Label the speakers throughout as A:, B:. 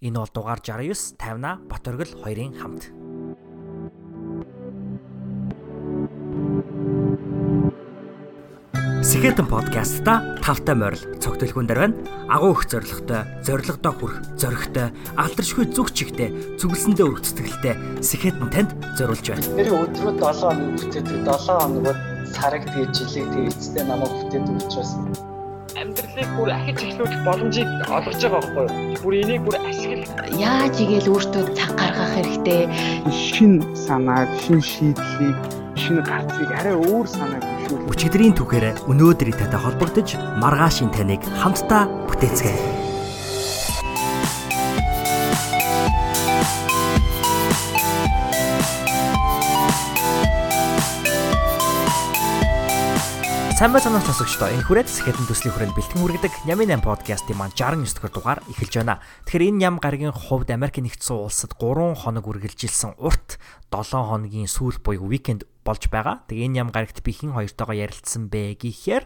A: Энэ бол дугаар 69 50 Батөргөл хоёрын хамт. Сэхэтэн подкастта тавтай морил цогтөлхүүн дээр байна. Агуу их зоригтой, зоригдоо хүрх, зоригтой, алдаршгүй зүг чигтэй, зүгэлсэндээ өргөц сэтгэлтэй Сэхэтэн танд зориулж байна.
B: Тэр өдрөө 7 хоног бүтээдэг 7 хоногод сараг тэгээ жилиг тэгээ эцэстээ намайг бүтээдэг учраас
C: амьдралыг бүр ахиж эхлүүлэх боломжийг олгож байгаа байхгүй юу? Бүр энийг бүр ашигла.
D: Яаж игээл өөртөө цаг гаргах хэрэгтэй.
E: шин санааг, шин шийдлийг, шин гарцыг арай өөр санааг хөшүүл.
A: Өчигдрийн түүхээр өнөөдрийн татай холбогдож маргаашийн таныг хамтдаа бүтээцгээе. Сайн байцгаана сонсогчдоо. Энэ хүрээд сэхэтэн төслийн хүрээнд бэлтгэн хүргэдэг Нямын 8 подкастын маань 69 дахь дугаар эхэлж байна. Тэгэхээр энэ ням гарагийн хувьд Америк нэгдсэн улсад 3 хоног үргэлжилсэн урт 7 хоногийн сүүл буюу уикенд болж байгаа. Тэгээ энэ ям гарагт би хин хоёртойгоо ярилцсан бэ гэхээр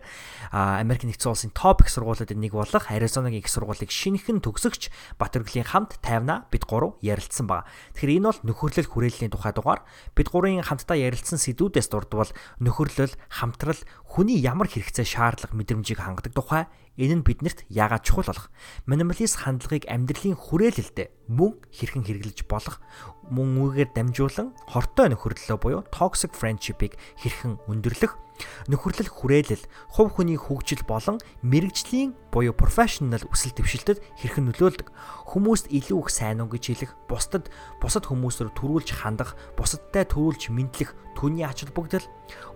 A: Америк нэгдсэн улсын топ их сургуулиудын нэг болох Аризонагийн их сургуулийг шинэхэн төгсөгч Батөргөлийн хамт тайвна бид гурав ярилцсан байгаа. Тэгэхээр энэ бол нөхөрлөл хүрээллийн тухай дугаар. Бид гурвын хамтдаа ярилцсан сэдвүүдээс дурдвал нөхөрлөл, хамтрал, хүний ямар хэрэгцээ шаардлага мэдрэмжийг хангадаг тухай Энэ нь биднэрт яагаад чухал болох? Минималист хандлагыг амьдралын хүрээлэлдээ мөн хэрхэн хэрэглэж болох мөн үүгээр дамжуулан хортой нөхөрлөлөө буюу toxic friendship-ыг хэрхэн өндөрлөх? Нөхөрлөл хүрээлэл, хувь хүний хөгжил болон мэрэгжлийн буюу professional өсөл дэвшилтэд хэрхэн нөлөөлдөг. Хүмүүст илүү их сайн уу гэж хэлэх, бусдад бусад хүмүүсээр төрүүлж хандах, бусадтай төрүүлж мэдлэх түүний ач холбогдол?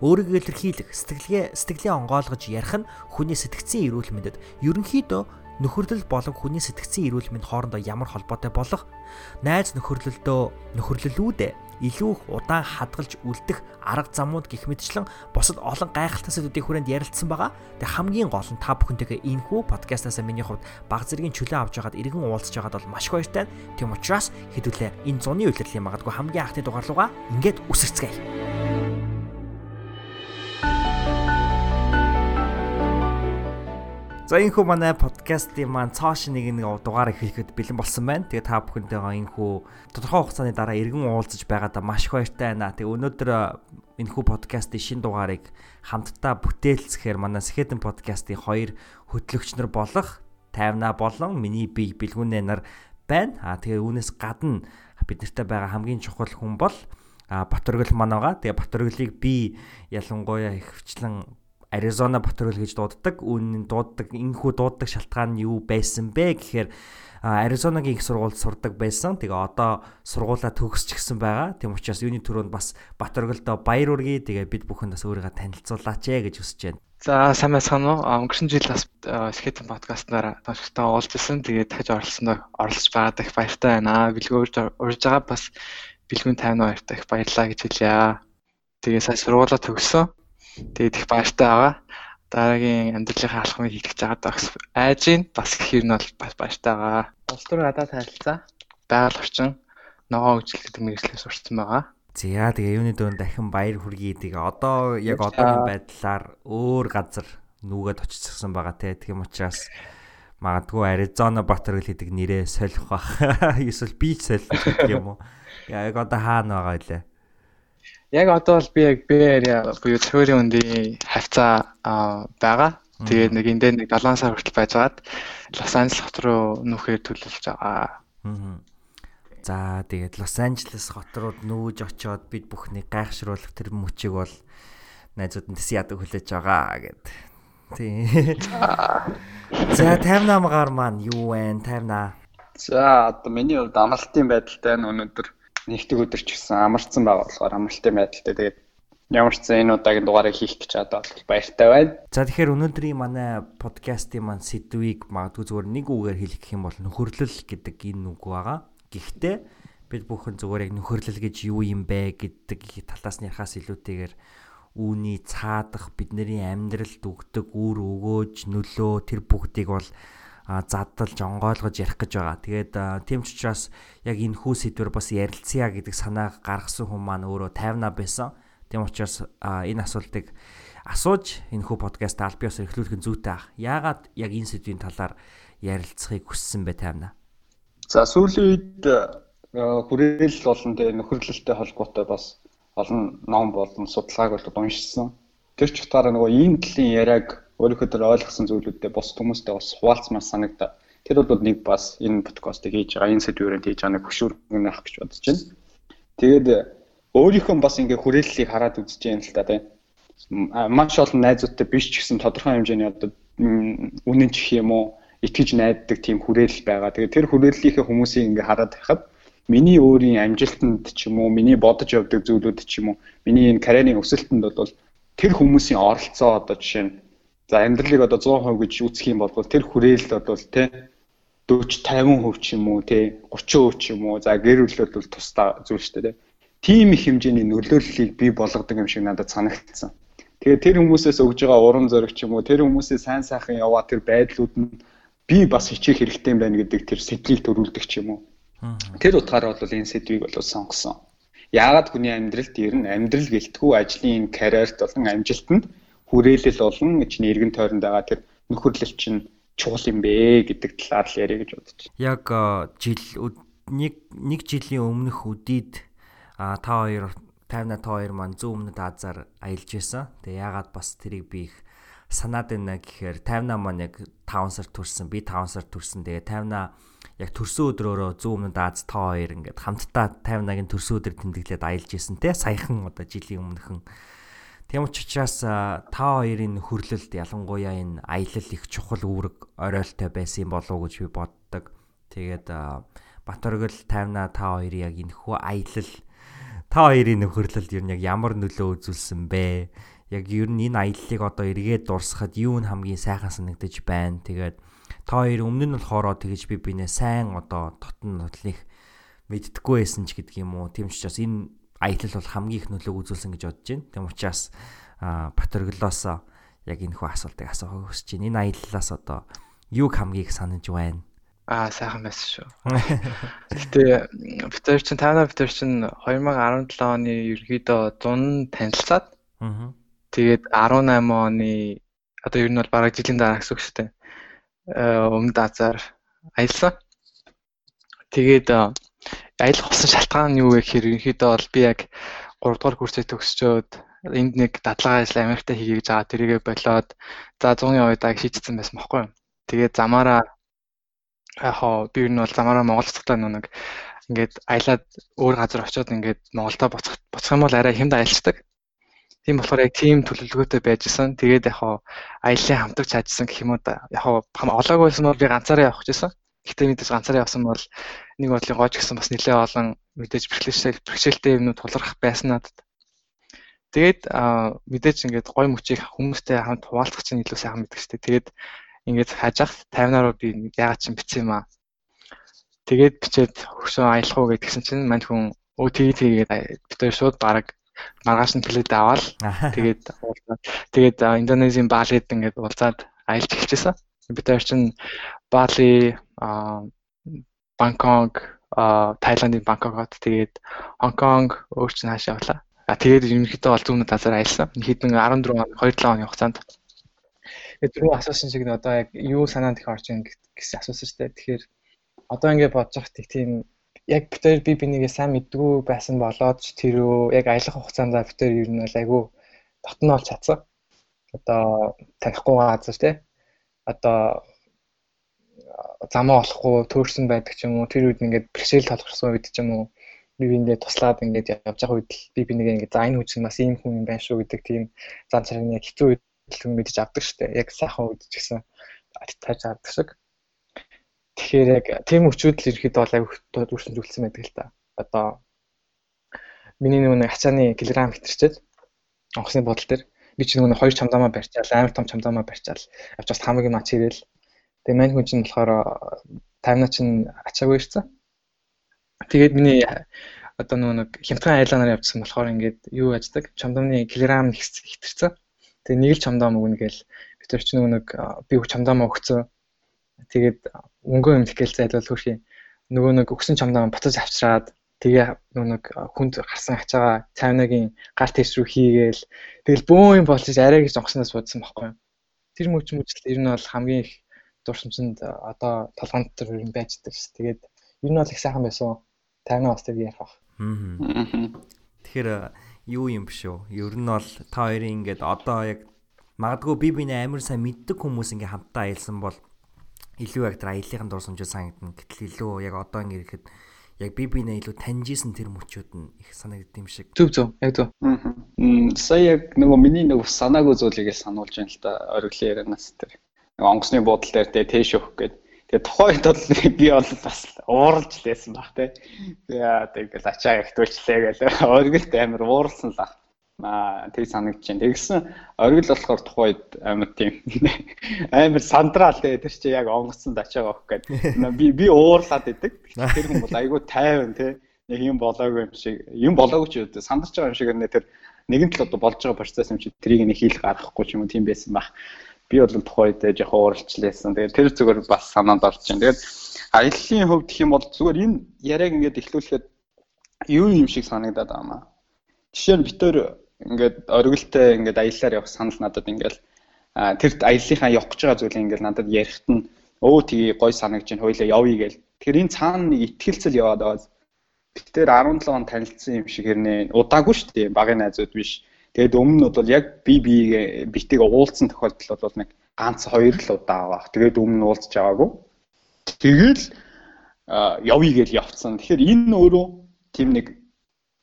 A: Өөрийгөө илэрхийлэх, сэтгэлгээ сэтгэлээ онгойлгож ярих нь хүний сэтгцийн эрүүл мэндэд. Ерөнхийдөө нөхөрлөл болон хүний сэтгцийн эрүүл мэнд хоорондоо ямар холбоотой болох найз нөхөрлөлдөө нөхөрлөлүүдээ илүү удаан хадгалж үлдэх арга замууд гих мэтчлэн бусад олон гайхалтай сэдвүүдийн хүрээнд ярилцсан байгаа. Тэгээ хамгийн гол нь та бүхэнтэйгээ энэ хүү подкастаас миний хувьд баг зэргийн чөлөө авч байгаад иргэн уулзж байгаад бол маш их баяртай. Тийм учраас хэдүүлээ энэ зуны үйлрлийн магадгүй хамгийн анхны дугаар руугаа ингээд үсэрцгээе. За энэ хүү манай подкастын маань цааш нэг нэг дугаар эхлэхэд бэлэн болсон байна. Тэгээ та бүхэнтэйгээ энэ хүү тодорхой хугацааны дараа иргэн уулзаж байгаадаа маш их баяртай байна. Тэгээ өнөөдөр энэ хүү подкастын шин дугаарыг хамтдаа бүтээлцэхээр манай Сэхэтэн подкастын хоёр хөтлөгч нар болох тайвна болон миний бие бэлгүүнээ нар байна. Аа тэгээ үүнээс гадна бид нартай байгаа хамгийн чухал хүн бол Батөргөл маань байгаа. Тэгээ Батөргөлийг би ялангуяа ихвчлэн Аризона Батөрөл гэж дууддаг. Үүн дууддаг энэхүү дууддаг шалтгаан нь юу байсан бэ гэхээр Аризонагийн их сургуульд сурдаг байсан. Тэгээ одоо сургуулаа төгсчихсэн байгаа. Тийм учраас юуны төрөнд бас Батөргөлдөө баяр үргэе. Тэгээ бид бүхэн бас өөрийгөө танилцуулаач ээ гэж хүсэж байна.
E: За сайн байцгаана уу? Өнгөрсөн жил бас скетэн подкастнаар томчтой уулзсан. Тэгээд дахиж оролцсонд оролцож байгаад их баяртай байна. Бэлгөө урьж байгаа бас бэлгүүн тайван баяртай их баярлаа гэж хэлье. Тэгээ сая сургуулаа төгссөн. Тэгээд их баяртай байгаа. Дараагийн амьдралынхаа алхмыг хийх гэж байгаа бас айж гин бас ихэр нь бол бас баяртай байгаа. Улс төр гадаад харилцаа, байгаль орчин, ногоо хөгжил гэдэг мэргэжлээс сурцсан байгаа.
A: За тэгээ юуны дөрөнд дахин баяр хүргэе. Тэгээ одоо яг одоогийн байдлаар өөр газар нүгэд очицсан байгаа те. Тийм учраас магадгүй Аризона Батөргөл гэдэг нэрээ солих бах. Эсвэл би солих гэх юм уу? Яг одоо хаана байгаа вэ?
E: Яг одоо бол би яг area буюу цөөрийн үндийн хавцаа байгаа. Тэгээд нэг эндээ нэг 7 сар хүртэл байжгаад Лос Анжелес хот руу нүүхээр төлөвлөж байгаа.
A: За тэгээд Лос Анжелес хот руу нүүж очиод бид бүхнийг гайхшруулах тэр мөчийг бол найзууд нь тэс ядаг хүлээж байгаа гэд. Тий. За 58 гаар маань юу вэ? 58.
B: За одоо миний хувьд амралтын байдалтай өнөөдөр нэгдэг өдөр ч гэсэн амарсан байгаа болохоор амралтын байдалтай тэгээд ямар ч зэн энэ удаагийн дугаарыг хийх гэж одоо баяртай байна.
A: За тэгэхээр өнөөдрийн манай подкастын маань сэдвийг магадгүй зүгээр нэг үгээр хэлэх гэх юм бол нөхөрлөл гэдэг энэ үг байгаа. Гэхдээ бид бүхэн зүгээр яг нөхөрлөл гэж юу юм бэ гэдэг талаас нь ярахаас илүүтэйгээр үүний цаадах бидний амьдралд өгдөг үр өгөөж нөлөө тэр бүгдийг бол задалж онгойлгож ярих гэж байгаа. Тэгээд тийм ч учраас яг энэ хүү сэдвэр бас ярилцъя гэдэг санааг гаргасан хүн маань өөрөө тайвна байсан. Тийм учраас энэ асуултыг асууж энэ хүү подкаст албиос эхлүүлэх нь зүйтэй ах. Яагаад яг энэ сэдвийн талаар ярилцахыг хүссэн бэ тайвна?
B: За сүүлийн үед хүрээлэл болон тэ нөхөрлөлттэй холбоотой бас олон ном болон судалгааг бол уншсан. Тэр ч утгаараа нөгөө ийм талын яриаг өөрийнхөө төр ойлгосон зүйлүүдээ бос хүмүүстэй бас хуваалцмаар санагдаа. Тэр бол нэг бас энэ подкастыг хийж байгаа, энэ сэдвүүрээр хийж байгаа нэг хөшүүргэн авах гэж бодож байна. Тэгээд өөрийнхөө бас ингээ хүрээллийг хараад үзэж байна л та тийм. Маш олон найзуудтай биш ч гэсэн тодорхой хэмжээний одоо үнэн чих юм уу итгэж найддаг тийм хүрээлэл байгаа. Тэгээд тэр хүрээллийнхээ хүмүүсийг ингээ хараад байхад миний өөрийн амжилтанд ч юм уу, миний бодож явдаг зүйлүүд ч юм уу, миний энэ карьерийн өсөлтөнд бол тэр хүмүүсийн оролцоо одоо жишээ нь за амьдралыг одоо 100% гэж үзэх юм бол тэр хүрээлэл бол тэ 40 50% ч юм уу тэ 30% ч юм уу за гэр бүлүүд бол тусдаа зүйл шүү дээ тийм их хэмжээний нөлөөллийг бий болгодог юм шиг надад санагдсан. Тэгээд тэр хүмүүсээс өгж байгаа урам зориг ч юм уу тэр хүмүүсээ сайн сайхан яваа тэр байдлууд нь би бас хичээх хэрэгтэй юм байна гэдэг тэр сэтлийг төрүүлдэг ч юм уу. Тэр утгаараа бол энэ сэдвийг бол сонгосон. Яагаад хүний амьдралд ер нь амьдрал гэлтгүү ажлын карьерт болон амжилтанд хүрээлэл болон чинь эргэн тойронд байгаа тэр нөхөрлөл чинь чухал юм бэ гэдэг талаар л яриа гэж бодож байна.
A: Яг жил нэг нэг жилийн өмнөх үдийд та хоёр 50 та хоёр маань зүүн өмнөд Азаар аялж исэн. Тэгээ яагаад бас тэрийг би их санаад байна гэхээр 50 маань яг 5 сар төрсэн, би 5 сар төрсэн. Тэгээ 50 яг төрсөн өдрөөрөө зүүн өмнөд Аз та хоёр ингээд хамтдаа 50-аагийн төрсөн өдөр тэмдэглээд аялж исэн те саяхан одоо жилийн өмнөхөн Тийм учраас та хоёрын хөрлөлд ялангуяа энэ аялал их чухал үүрэг оройлтой байсан юм болов уу гэж би боддог. Тэгээд Батөргөл тайвна та хоёрын яг энэ хөө аялал та хоёрын нөхөрлөлд ер нь яг ямар нөлөө үзүүлсэн бэ? Яг ер нь энэ аяллыг одоо эргээд дурсахад юу нь хамгийн сайхан санагдаж байна. Тэгээд та хоёр өмнө нь болохоор тэгэж би бинээ сайн одоо тотон нотлих мэддэггүй байсан ч гэдэг юм уу. Тийм ч учраас энэ аялал бол хамгийн их нөлөөг үзүүлсэн гэж бодож байна. Тийм учраас Батөрглоос яг энэ хүү асуултыг асуухыг хүсэж байна. Энэ аяллаас одоо юг хамгийн их санаж байна?
E: Аа сайхан байсан шүү. Гэтэ битэр чин тайна битэр чин 2017 оны ерөөдөө зун танилцаад аа тэгээд 18 оны одоо ер нь бол бараг жилийн дараа гэсэн үг шүү дээ өмнөд Азаар аялсан. Тэгээд аялах болсон шалтгаан нь юу вэ гэхээр ерөнхийдөө бол би яг 3 дугаар курсээ төгсчөөд энд нэг дадлага ажил Америкт хийгээ гэж байгаа тэрийгэ болоод за 100-ын уйдаа шийдсэн байсан байхгүй юу. Тэгээд замаараа яг би ер нь бол замаараа Монгол цогтой нэг ингээд аялаад өөр газар очиод ингээд Монголдо буцах буцах юм бол арай хямд аялцдаг. Тийм болохоор яг тийм төлөвлөгөөтэй байжсэн. Тэгээд яг хаа аяллаа хамтагч ажилласан гэх юм уу да. Яг хаа олоог байсан бол би ганцаараа явах гэсэн. Гэхдээ мэдээж ганцаараа явсан бол нэг бодлын гоож гэсэн бас нэлээ олон мэдээж бэрхшээлтэй бэрхшээлтэй юмнууд тулгарх байсан надад. Тэгээд мэдээж ингээд гой мөчийг хүмүүстэй хамт хуваалцах чинь илүү сайхан мэддэг шүү дээ. Тэгээд ингээд хажих таймнараа би ягаад ч бичсэн юм аа. Тэгээд бичээд хөшөө аялах уу гэдгсэн чинь мань хүн өө тэгээд бид хоёр шууд бараг маргааш нь плед аваад тэгээд тэгээд Индонезийн Балид ингээд уулзаад аялж эхэлчихсэн. Бид хоёр чинь Бали, Бангкок, Таиландын Бангкокот тэгээд Хонконг өөр чинь хаашаа явлаа. А тэгээд ерөнхийдөө бол зүүн тазар аялсан. Хэдэн 14 он 2-7 оны хугацаанд. Тэгээд түрүү асуусан шиг одоо яг юу санаанд их орж ийн гэсэн асуусан шүү дээ. Тэгэхээр одоо ингээд бодож байхад тийм яг битээр би бинийгээ сайн мэддгүү байсан болоод ч тэрөө яг аялах хугацаанд битээр ер нь айгүй дотно олж чадсан. Одоо танихгүй газар тий. Одоо замаа олохгүй төөрсөн байдаг ч юм уу тэр үед ингээд бэрхшээл толгорсон үед ч юм уу би биндээ туслаад ингээд явж байгаа үед би бинийгээ ингээд за энэ хүн бас ийм хүн юм байна шүү гэдэг тийм зан яг хэцүү үед мэдэж авдаг шүү дээ. Яг сайхан үед ч гэсэн тааж авдаг шиг. Тэгэхээр яг тийм өчүүдэл ерөөхдөө бол аяг дүрсэн зүйлсэн байдаг л та. Одоо миний нөгөө ачааны килограмм хэтэрчээд онгоцны бодол дээр би ч нөгөө хоёр чамдаамаа барьчаал амар том чамдаамаа барьчаал авч бас хамаг юм ач ирээл. Тэгээ мань хүн чинь болохоор таймна чинь ачаагүй ирсэн. Тэгээд миний одоо нөгөө нэг хямдхан айланаар явжсан болохоор ингээд юу яждаг чамдаамны килограмм хэтэрсэн. Тэгээ нэг л чамдаам өгнө гээл би тэр чинь нөгөө нэг би чамдаамаа өгцөө Тэгээд өнгөө юм тэгэл зайлвал хөрхи нөгөө нэг өгсөн чамдаа буцаж авчраад тэгээ нэг хүнд гарсан ачаага цайнагийн гар тэс рүү хийгээл тэгэл бөөн юм болж арай гэж онгосноо суудсан байхгүй юу. Тэр мөч мөчл ер нь бол хамгийн их дурсамжинд одоо толгоонд төр ер нь байждаг ш. Тэгээд ер нь бол их сайхан байсан. Тайна бас тэг ярих.
A: Аа. Тэгэхээр юу юм биш үү? Ер нь бол та хоёрын ингээд одоо яг магадгүй би биний амар сайн мэддэг хүмүүс ингээ хамтдаа аялсан бол илүү яг тэр аяллахын дурсамжууд санагдана. Гэтэл илүү яг одоо ингээ ирэхэд яг би бинээ илүү таньжсэн тэр мөчүүд нь их санагддаг юм шиг.
E: Зөв зөв. Яг зөв.
B: Аа. Сая яг нөгөө миний нөгөө санаагүй зүйлийг сануулж байна л да. Ориглын ярианаас тэр. Нөгөө онгоцны буудлын дээр тэ тэш өгөх гэдэг Тэгээ тухайд бол би бол бас ууралж лээсэн баг те. Тэгээ тэгэл ачаа ихтүүлчлээ гэл оргилт амар ууралсан л ах. Тэг санагдаж байна. Тэгсэн оргил болохоор тухайд амар тийм амар сандраал тэгээ тэр чи яг онгоцсонд ачаа авах гээд би би уурлаад идэг. Тэр хүн бол айгүй тайван те. Яг юм болоогүй юм шиг юм болоогүй ч үү сандарч байгаа юм шиг нэ тэр нэгэн тал одоо болж байгаа процесс юм чи тэрийг нэг хийх гаргахгүй ч юм уу тийм байсан баг би бол тухайд жоохон ууралчлээсэн. Тэгээд тэр зүгээр бас санаанд орж байна. Тэгээд аяллаа хувьд гэх юм бол зүгээр энэ яриаг ингээд эхлүүлэхэд юу юм шиг санагдаад байна. Жишээ нь бид төр ингээд оргилтой ингээд аяллаар явах санал надад ингээд тэр аяллахаа явах гэж байгаа зүйлийг ингээд надад ярихт нь өө тгий гой санагч нь хойлоо явъя гээл. Тэгэхээр энэ цаана нэг ихтгэлцэл яваад байгаа. Бид тэр 17 он танилцсан юм шиг хэрнээ удаагүй шүү дээ. Багын найзууд биш Тэгээд өмнө нь бол яг би биеийг битийг уулзсан тохиолдол бол нэг ганц хоёр л удаа авах. Тэгээд өмнө нь уулзч аваагүй. Тэгэл явъя гэж явцсан. Тэгэхээр энэ өөрөө тийм нэг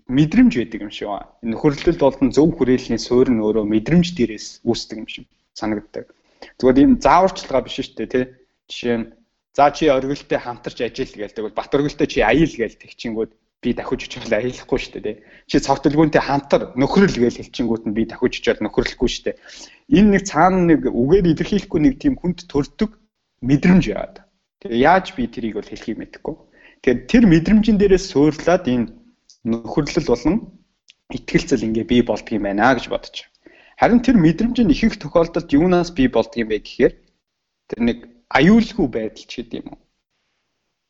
B: мэдрэмж байдаг юм шиг байна. Энэ нөхөрлөлт болон зөв хүрээллийн суурь нь өөрөө мэдрэмж дээрээс үүсдэг юм шиг санагддаг. Зүгээр ийм зааварчилгаа биш шүү дээ, тий. Жишээ нь за чи оргилтэй хамтарч ажил гээл тэгвэл бат оргилтэй чи аял гээл тэгчингүүд би дахиж очивол аялахгүй шүү дээ. Чи цогтөлгүүнтэй хамтар нөхрөл гэж хэлчингүүт нь би дахиж очиод нөхрөлөхгүй шүү дээ. Энэ нэг цаана нэг үгээр илэрхийлэхгүй нэг тийм хүнд төрдөг мэдрэмж яад. Тэгээ яаж би тэрийг бол хэлхийг мэдэхгүй. Тэгээд тэр мэдрэмжин дээрээс суурлаад энэ нөхөрлөл болон ихтгэлцэл ингээ бий болдго юм байна гэж бодож. Харин тэр мэдрэмж нь ихэнх тохиолдолд юунаас бий болдго юм бэ гэхээр тэр нэг аюулгүй байдал ч гэдэг юм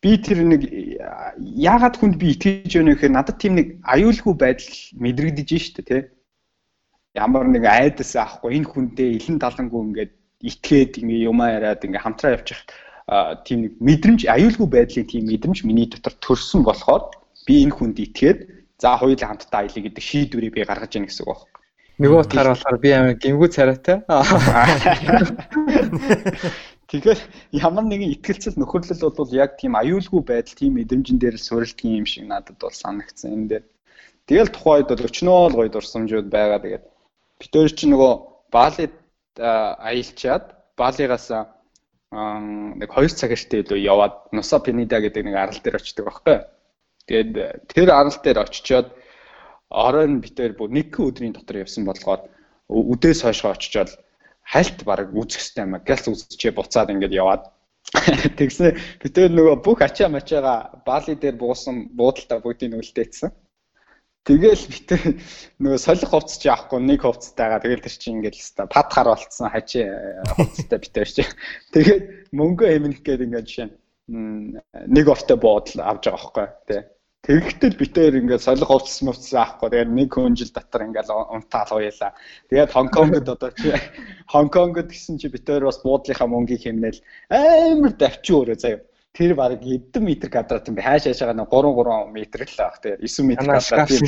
B: би тэр нэг яагаад хүнд би итгэж байна вэ гэхээр надад тийм нэг аюулгүй байдал мэдрэгдэж штэ тий. Ямар нэг айдас аахгүй энэ хүндээ илэн талангуу ингээд итгээд ингээ юмаа яриад ингээ хамтраа явчих тийм нэг мэдрэмж аюулгүй байдлын тийм мэдрэмж миний дотор төрсөн болохоор би энэ хүнд итгээд за хоёулаа хамтдаа аялаа гэдэг шийдвэрийг би гаргаж яах гэсэн үг байна.
E: Нөгөө утгаар болохоор би амар гимгүү царайтай.
B: Тэгэхээр ямар нэгэн ихтгэлцэл нөхөрлөл бол яг тийм аюулгүй байдал тийм мэдрэмжэн дээр суурилтын юм шиг надад бол санагдсан энэ дээр. Тэгэл тухайд бол өчнөө л гоё дурсамжууд байгаа. Тэгээд бид өөр чинь нөгөө Балид аялчаад Балигаас нэг 2 цаг эртээ илүү яваад Нуса Пенида гэдэг нэг арал дээр очдөг байхгүй. Тэгээд тэр арал дээр очичоод оройн битээр бүр нэг өдрийн дотор явсан болохоор үдээс хойшоо очичоод хальт баг үзэх хэрэгтэй юм. Гэлс үзчихээ буцаад ингээд яваад тэгсэн битээр нөгөө бүх ачаа мачаага баали дээр буусан буудалтай бүгдийг нүлдээсэн. Тэгэл битээр нөгөө солих хувцас чи авахгүй нэг хувцастайгаа тэгэл тэр чинь ингээд л пад хар болцсон хачи хувцастай битээр чи. Тэгээд мөнгө хэмнэх гээд ингээд жишээ нэг овтой буудал авч байгаа байхгүй тий. Тэгэхдээ битээр ингээд солих хувцас мөвцс аахгүй. Тэгээд нэг хүн жил дотор ингээд унтаал уяла. Тэгээд Хонконгод одоо чи Хонконгод гисэн чи битээр бас буудлынхаа мөнгийг хэмнээл амар давчин өөрөө заяа. Тэр баг эдэн метр квадрат юм бэ. Хайш хайшаага нэг 3 3 метр л баг тийм 9 метр квадрат тийм.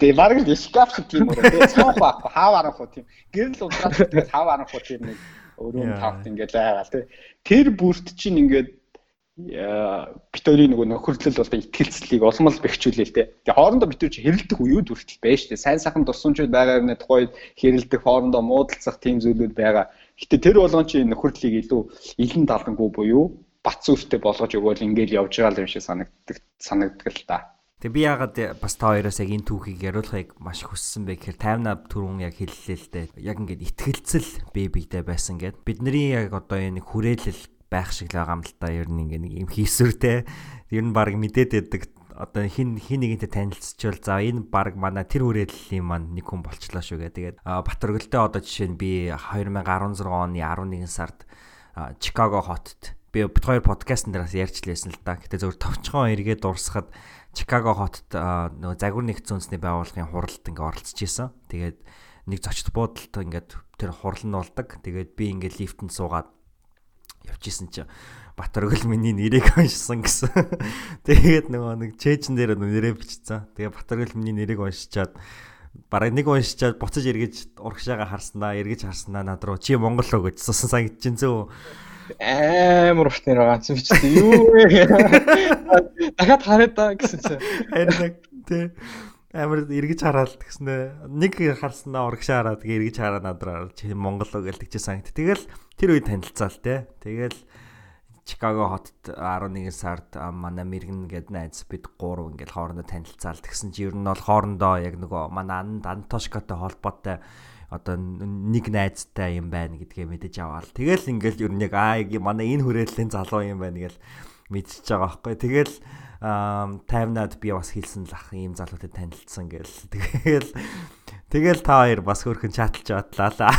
B: Тэгээ баг л шкаф тийм өөрөө тийм. Цаах байхгүй хав аранхуу тийм. Гэрэл унтраад тэгээд хав аранхуу тийм нэг өрөөнд тавт ингээд байгаа тийм. Тэр бүрт чинь ингээд битүүрийн нөгөө нөхөрлөл бол ихтгэлцлийг улам л бэхжүүлээ л дээ. Тэгээ хоорондоо битүүр чи хэрэлдэх үеуд хүртэл байж тээ. Сайн сайхан тусламжууд байгаа юм тухайд хэрэлдэх хоорондоо муудалцах тийм зүйлүүд байгаа. Гэтэ тэр болгон чи нөхөрлөлийг илүү илэн таланггүй буюу бац үүртэй болгож өгөөл ингээл явж байгаа юм шиг санагддаг санагддаг л та.
A: Тэг би яагаад бас та хоёроос яг энэ түүхийг яриулахыг маш хүссэн бэ гэхээр таймнаа түрүүн яг хэллээ л дээ. Яг ингээд ихтгэлцэл биедээ байсан гэд. Бидний яг одоо энэ хүрээлэл байх шиг л байгаа юм л та ер нь ингээ нэг юм хийсвэртэй ер нь баг мэдээд байдаг одоо хин хин нэгэнтэй танилцчихвал за энэ баг манай тэр хүрээллийн маань нэг хүн болчлоо шүү гэ. Тэгээд Батөргөлтэй одоо жишээ нь би 2016 оны 11 сард Чикаго хотод би бит хоёр подкастн дээрээс ярьж лээсэн л да. Гэтэ зөвхөн товчхон эргээд дурсахад Чикаго хотод нөгөө загвар нэгдсэн үндэсний байгууллагын хуралд ингээ оролцож исэн. Тэгээд нэг зочд буудалд ингээд тэр хурал нь болдог. Тэгээд би ингээ лифтэнд суугаад явж исэн чи Батөргөл миний нэрийг уншсан гэсэн. Тэгээд нөгөө нэг чэйжэн дээр нэрээ бичсэн. Тэгээд Батөргөл миний нэрийг уншичаад бараг нэг уншичаад буцаж эргэж урагшаага харснаа, эргэж харснаа над руу чи Монгол руу гэж сусан санагдчихэв зөө
E: амар урт нэр байгаа чи юу вэ? Дахиад хараад гэсэн чи.
A: Харин тий амар эргэж хараад гэснэ нэг харснаа урагшаа хараад тэгээ эргэж хараад надраа чи Монгол уу гэж тэгчихсэн санагт. Тэгэл тэр үед танилцаал те. Тэгэл Чикаго хотод 11 сард манай мэрэгэн гээд найз бид гурав ингээд хоорондоо танилцаал. Тэгсэн чи ер нь бол хоорондоо яг нөгөө манай Антошкотой холбоотой одоо нэг найзтай юм байна гэдгээ мэдэж аваад тэгэл ингээл ер нь яг аа манай энэ хүрээллийн залуу юм байна гэл мэдчихэж байгаа байхгүй тэгэл таймнад би бас хэлсэн л ах ийм залуутай танилцсан гэл. Тэгэл тэгэл та хоёр бас хөрхэн чаталж батлаа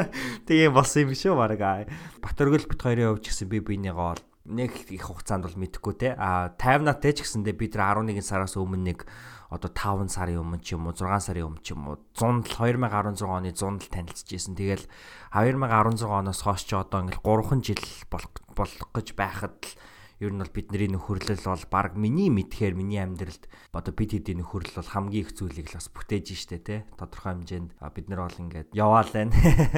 A: тийм болсон юм шүү баг Батөргөл бит хоёрын хувьд ч гэсэн би бинийгаа нэг их хугацаанд бол мэдэхгүй те. А таймнатай ч гэсэндээ бид 11 сараас өмнө нэг одоо 5 сарын өмнө ч юм уу 6 сарын өмнө ч юм уу 100 2016 оны 100 л танилцж исэн. Тэгэл 2016 оноос хойш ч одоо ингээл 3 жил болох болох гэж байхад л ер нь бол бидний нөхөрлөл бол баг миний мэдхээр миний амьдралд одоо бид хэдийн нөхөрлөл бол хамгийн их зүйлийг л бас бүтээж штэ те тодорхой хэмжээнд бид нар бол ингээд яваал байна.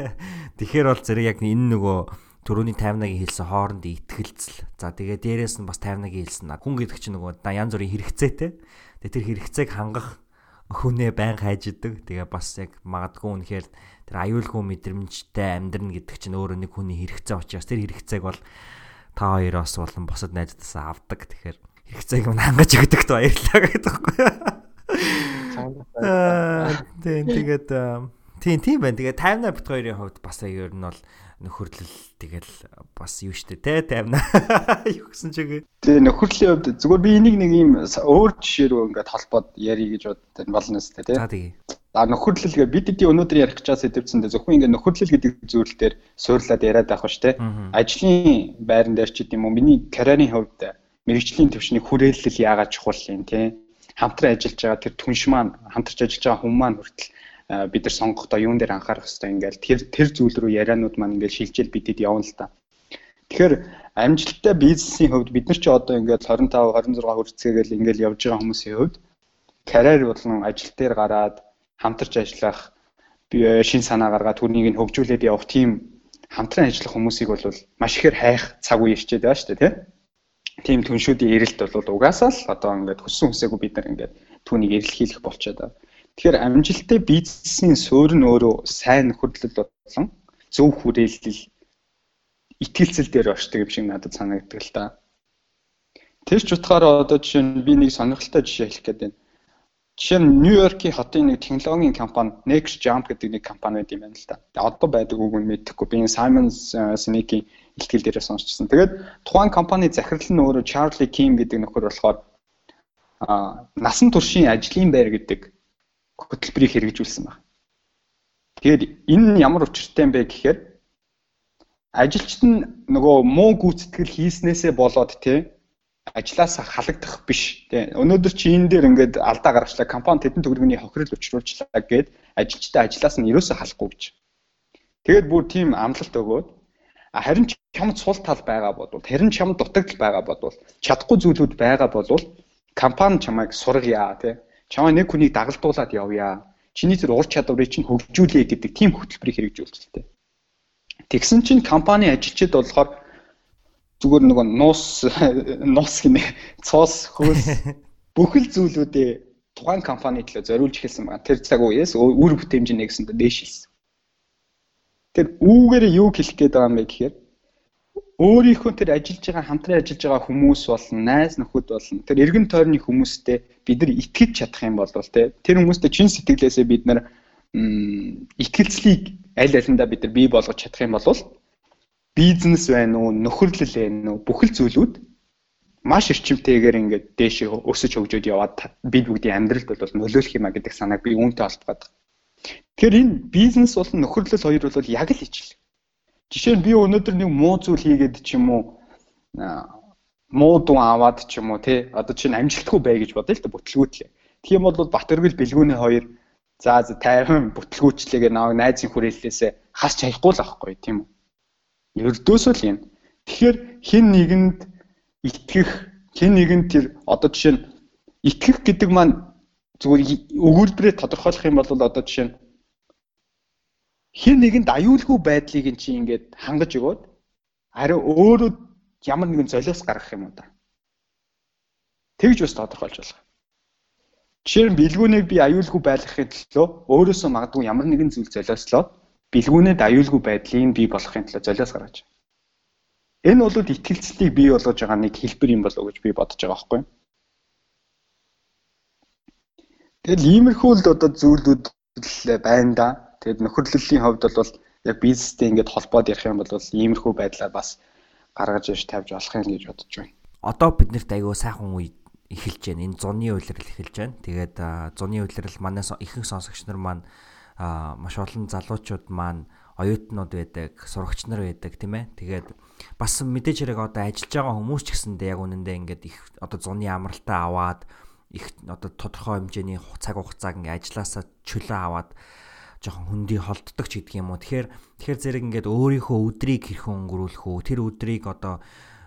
A: Тэгэхээр бол зэрэг яг энэ нөгөө төрөний таймнагийн хэлсэн хоорондын ихтгэлцэл. За тэгээ дээрээс нь бас таймнагийн хэлсэн. Хүн гэдэг чинь нөгөө янз бүрийн хэрэгцээтэй. Тэгээ тэр хэрэгцээг хангах хүнээ байн хайждаг. Тэгээ бас яг магадгүй үнэхээр тэр аюулгүй мэдрэмжтэй амьдрна гэдэг чинь өөрөө нэг хүний хэрэгцээ учраас тэр хэрэгцээг бол та хоёроос болон босод найзтайсаа авдаг. Тэгэхээр хэрэгцээг нь хангаж өгдөгт баярлалаа гэдэг байхгүй. Тийм тэгээд тийм тийм байна. Тэгээд таймнаа бит хоёрын хувьд бас ер нь бол нөхөрлөл тэгэл бас юу штэ те таймна юу гэсэн чигээ.
B: Тэгээ нөхөрлийн хувьд зүгээр би энийг нэг юм өөр жишээ рүү ингээд холбоод ярих гэж боддог болно сте те.
A: За тэгээ.
B: А нөхөрлөл гэ бид хэдий өнөөдөр ярих чаас хэвчэндээ зөвхөн ингээд нөхөрлөл гэдэг зүйл дээр суурлаад яриад байх ба штэ. Ажлын байран дээр ч гэдэм юм миний карьерийн хувьд мэрэгжлийн төвшний хүрээлэл яагаад чухал юм те. Хамтран ажиллаж байгаа тэр түнш маань хамтарч ажиллаж байгаа хүмүүс маань хүртэл бид нар сонгохдоо юун дээр анхаарах хэрэгтэй ингээл тэр тэр зүйл рүү яриануд маань ингээл шилжил бидэд явна л та. Тэгэхээр амжилттай бизнесийн хувьд бид нар ч одоо ингээд 25 26 хүрцгээгээл ингээл явж байгаа хүмүүсийн хувьд карьер болон ажил дээр гараад хамтарч ажиллах шин санаа гаргаад түүнийг нь хөгжүүлээд явах тийм хамтран ажиллах хүмүүсийг бол маш ихээр хайх цаг үе ирчээд байгаа шүү дээ тийм. Тийм түншүүдийн эрэлт бол угаасаа л одоо ингээд хүссэн хүсээгүй бид нар ингээд түүнийг эрэлхийлэх болчиход байгаа. Тэгэхээр амжилттай бизнесийн суурь нь өөрөө сайн нөхөрлөл болон зөв хүрээлэл итгэлцэл дээр оршдог юм шиг надад санагддаг л да. Тэр ч утгаараа одоо жишээ нь би нэг сонирхолтой жишээ хэлэх гээд байна. Жишээ нь Нью-Йоркийн хотын нэг технологийн компани Next Jump гэдэг нэг компани байт юм байна л да. Одоо байдаг үг нь мэдэхгүй. Би Simon Sinek-ийн ихтгэл дээрээ сонсчихсан. Тэгээд тухайн компани захирал нь өөрөө Charlie Kim гэдэг нөхөр болохоор а насан туршийн ажлын байр гэдэг хөтөлбөрийг хэрэгжүүлсэн байна. Тэгээд энэ нь ямар учиртай юм бэ гэхээр ажилчид нь нөгөө муу гүйцэтгэл хийснээсээ болоод тий ажлаасаа халагдах биш тий өнөөдөр чи энэ дээр ингээд алдаа гаргачлаа компани тэдэн төгрөгийн хохирол учруулчлаа гэд ажилчтай ажлаас нь ерөөсөө халахгүй гэж. Тэгээд бүр тийм амлалт өгөөд харин чамд сул тал байгаа бодвол харин чамд дутагдал байгаа бодвол чадахгүй зүйлүүд байгаа болвол компани чамайг сургая тий чамаа нэг хүнийг дагалдуулаад явъя. Чиний тэр ур чадварыг чинь хөгжүүлээ гэдэг тийм хөтөлбөрийг хэрэгжүүлжтэй. Тэгсэн чинь компани ажилчид болохоор зүгээр нөгөө нуус нуус гинэ цоос хөөс бүхэл зүйлүүдээ тухайн компани төлөө зориулж эхэлсэн байна. Тэр цаг үеэс үр бүтээмж нэгсэндээ дээшилсэн. Тэр үүгээр юу хэлэх гээд байгаа юм бэ гэхээр өөрийнхөө тэр ажиллаж байгаа хамтран ажиллаж байгаа хүмүүс болон найз нөхөд болон тэр эргэн тойрны хүмүүстэй бид нар итгэж чадах юм бол тэ тэр хүмүүстэй чин сэтгэлээсээ бид нар итгэлцлийг аль алиндаа бид нар бий болгож чадах юм бол бизнес байна уу нөхөрлөл байна уу бүхэл зүйлүүд маш эрчимтэйгээр ингээд дээшээ өсөж хөгжөөд яваад бид бүгдийн амьдралд бол нөлөөлөх юм а гэдэг санааг би үүнтэй холбоод байна. Тэгэхээр энэ бизнес болон нөхөрлөл хоёр бол яг л ижил. Жишээ нь би өнөөдөр нэг муу зүйл хийгээд ч юм уу муу дун аваад ч юм уу тий одоо чинь амжилтгүй бай гэж бодъё л да бүтлгүүтлээ. Тийм бол бат өргөл бэлгүүний хоёр за тайван бүтлгүүчлээгээ наваг найзын хүрээллээсээ хасч хаяхгүй л аахгүй тийм үү. Ердөөсөө л юм. Тэгэхээр хин нэгэнд итгэх, хин нэгэнд тэр одоо жишээ нь итгэх гэдэг маань зүгээр өгүүлбэрээ тодорхойлох юм бол одоо жишээ нь хин нэгэнд аюулгүй байдлыг эн чинь ингээд хангаж өгөөд ари өөрөө ямар нэгэн золиос гаргах юм уу та. Тэгж бас тодорхойлж болох. Жишээ нь бэлгүүнийг би аюулгүй байлгахын төлөө өөрөөсөө магадгүй ямар нэгэн зүйл золиослоо бэлгүүнэд аюулгүй байдлыг бий болгохын төлөө золиос гаргаж. Энэ бол итгэлцлийг бий болгож байгаа нэг хэлбэр юм болов уу гэж би бодож байгаа байхгүй юу? Тэгэл иймэрхүү л одоо зүйлүүд байна да. Тэгэд нөхөрлөлийн хувьд бол яг бизнестэй ингээд холбоод ярих юм бол иймэрхүү байдлаар бас гаргаж иж тавьж болох юм гэж бодож байна.
A: Одоо биднэрт аягүй сайхан үе эхэлж байна. Энэ зуны үйлрэл эхэлж байна. Тэгээд зуны үйлрэл манаас ихэнх сонсогч нар маань маш олон залуучууд маань оюутнууд байдаг, сурагч нар байдаг тийм ээ. Тэгээд бас мэдээж хэрэг одоо ажиллаж байгаа хүмүүс ч гэсэндээ яг үнэндээ ингээд их одоо зуны амралтаа аваад их одоо тодорхой хэмжээний цаг хугацааг ингээд ажилласаа чөлөө аваад жоохон хүндий холддог ч гэдэг юм уу. Тэгэхээр тэгэхээр зэрэг ингээд өөрийнхөө өдрийг хэрхэн өнгөрүүлэх үү? Тэр өдрийг одоо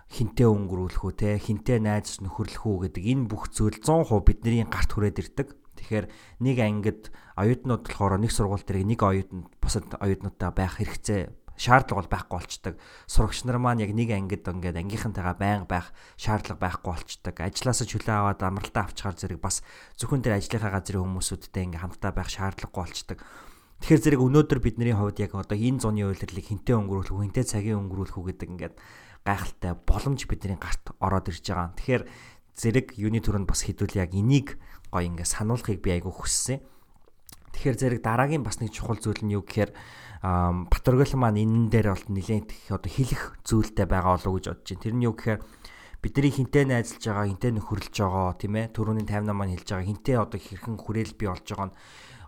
A: хинтээ өнгөрүүлэх үү те хинтээ найз нөхөрлөх үү гэдэг энэ бүх зүйл 100% бидний гарт хүрээд ирдэг. Тэгэхээр нэг ангид оюутнууд болохоор нэг сургууль дээр нэг оюутанд бусад оюутнуудаа байх хэрэгцээ шаардлага бол байхгүй болчдөг. Сурагч нар маань яг нэг ангид ингээд ангийнхантайгаа байнга байх шаардлага байхгүй болчдөг. Ажлаасаа чөлөө аваад амралтаа авчихаар зэрэг бас зөвхөн тэр ажлынхаа газрын хүмүүсүүдтэй ингээд хамтдаа байх шаардлагагүй болчдөг. Тэгэхээр зэрэг өнөөдөр бидний хувьд яг одоо энэ зуны үйлрэлийг хинтээ өнгөрүүлэх үү, хинтээ цагийн өнгөрүүлэх үү гэдэг ингээд гайхалтай боломж бидний гарт ороод ирж байгаа. Тэгэхээр зэрэг юуны төрөнд бас хэдүүл яг энийг гоё ингээ сануулахыг би айгүй хүссэн. Тэгэхээр зэрэг дараагийн бас нэг чухал зүйл нь юу гэхээр Батөргөл маань энэ дээр бол нэлээд их одоо хэлэх зүйлтэй байгаа болов уу гэж бодож байна. Тэр нь юу гэхээр бидний хинтээ найзалж байгаа, хинтээ нөхөрлөж байгаа тийм ээ. Төрөний 58 маань хэлж байгаа хинтээ одоо хэрхэн хүрээл бий болж байгаа нь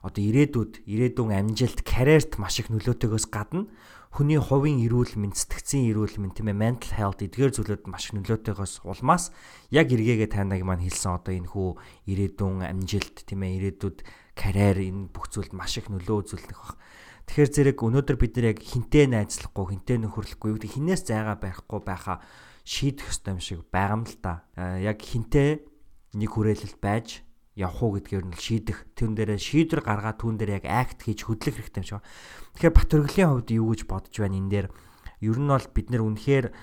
A: одоо ирээдүйд ирээдүйн амжилт, карьерт маш их нөлөөтэйгөөс гадна хүний хувийн эрүүл мэнд, сэтгцийн эрүүл мэнд тийм ээ mental health эдгээр зүйлүүд маш нөлөөтэйгөөс улмаас яг эргээгээ таныг маань хэлсэн одоо энэ хүү ирээдүйн амжилт тийм ээ ирээдүйд карьер энэ бүх зүйлд маш их нөлөө үзүүлэх баг. Тэгэхээр зэрэг өнөөдөр бид нар яг хинтээ найзлахгүй, хинтээ нөхөрлөхгүй, гэдэг хинээс зайгаа барихгүй байхаа шийдэх ёстой юм шиг байгаа юм л та. Яг хинтээ нэг хүрээлэлд байж явах уу гэдгээр нь шийдэх. Тэрэн дээрээ шийдвэр гаргаад түүн дээр яг акт хийж хөдлөх хэрэгтэй юм шиг. Тэгэхээр бат төрөлийн хувьд юу гэж бодож байна энэ дээр? Ер нь бол бид нэр үнэхээр э,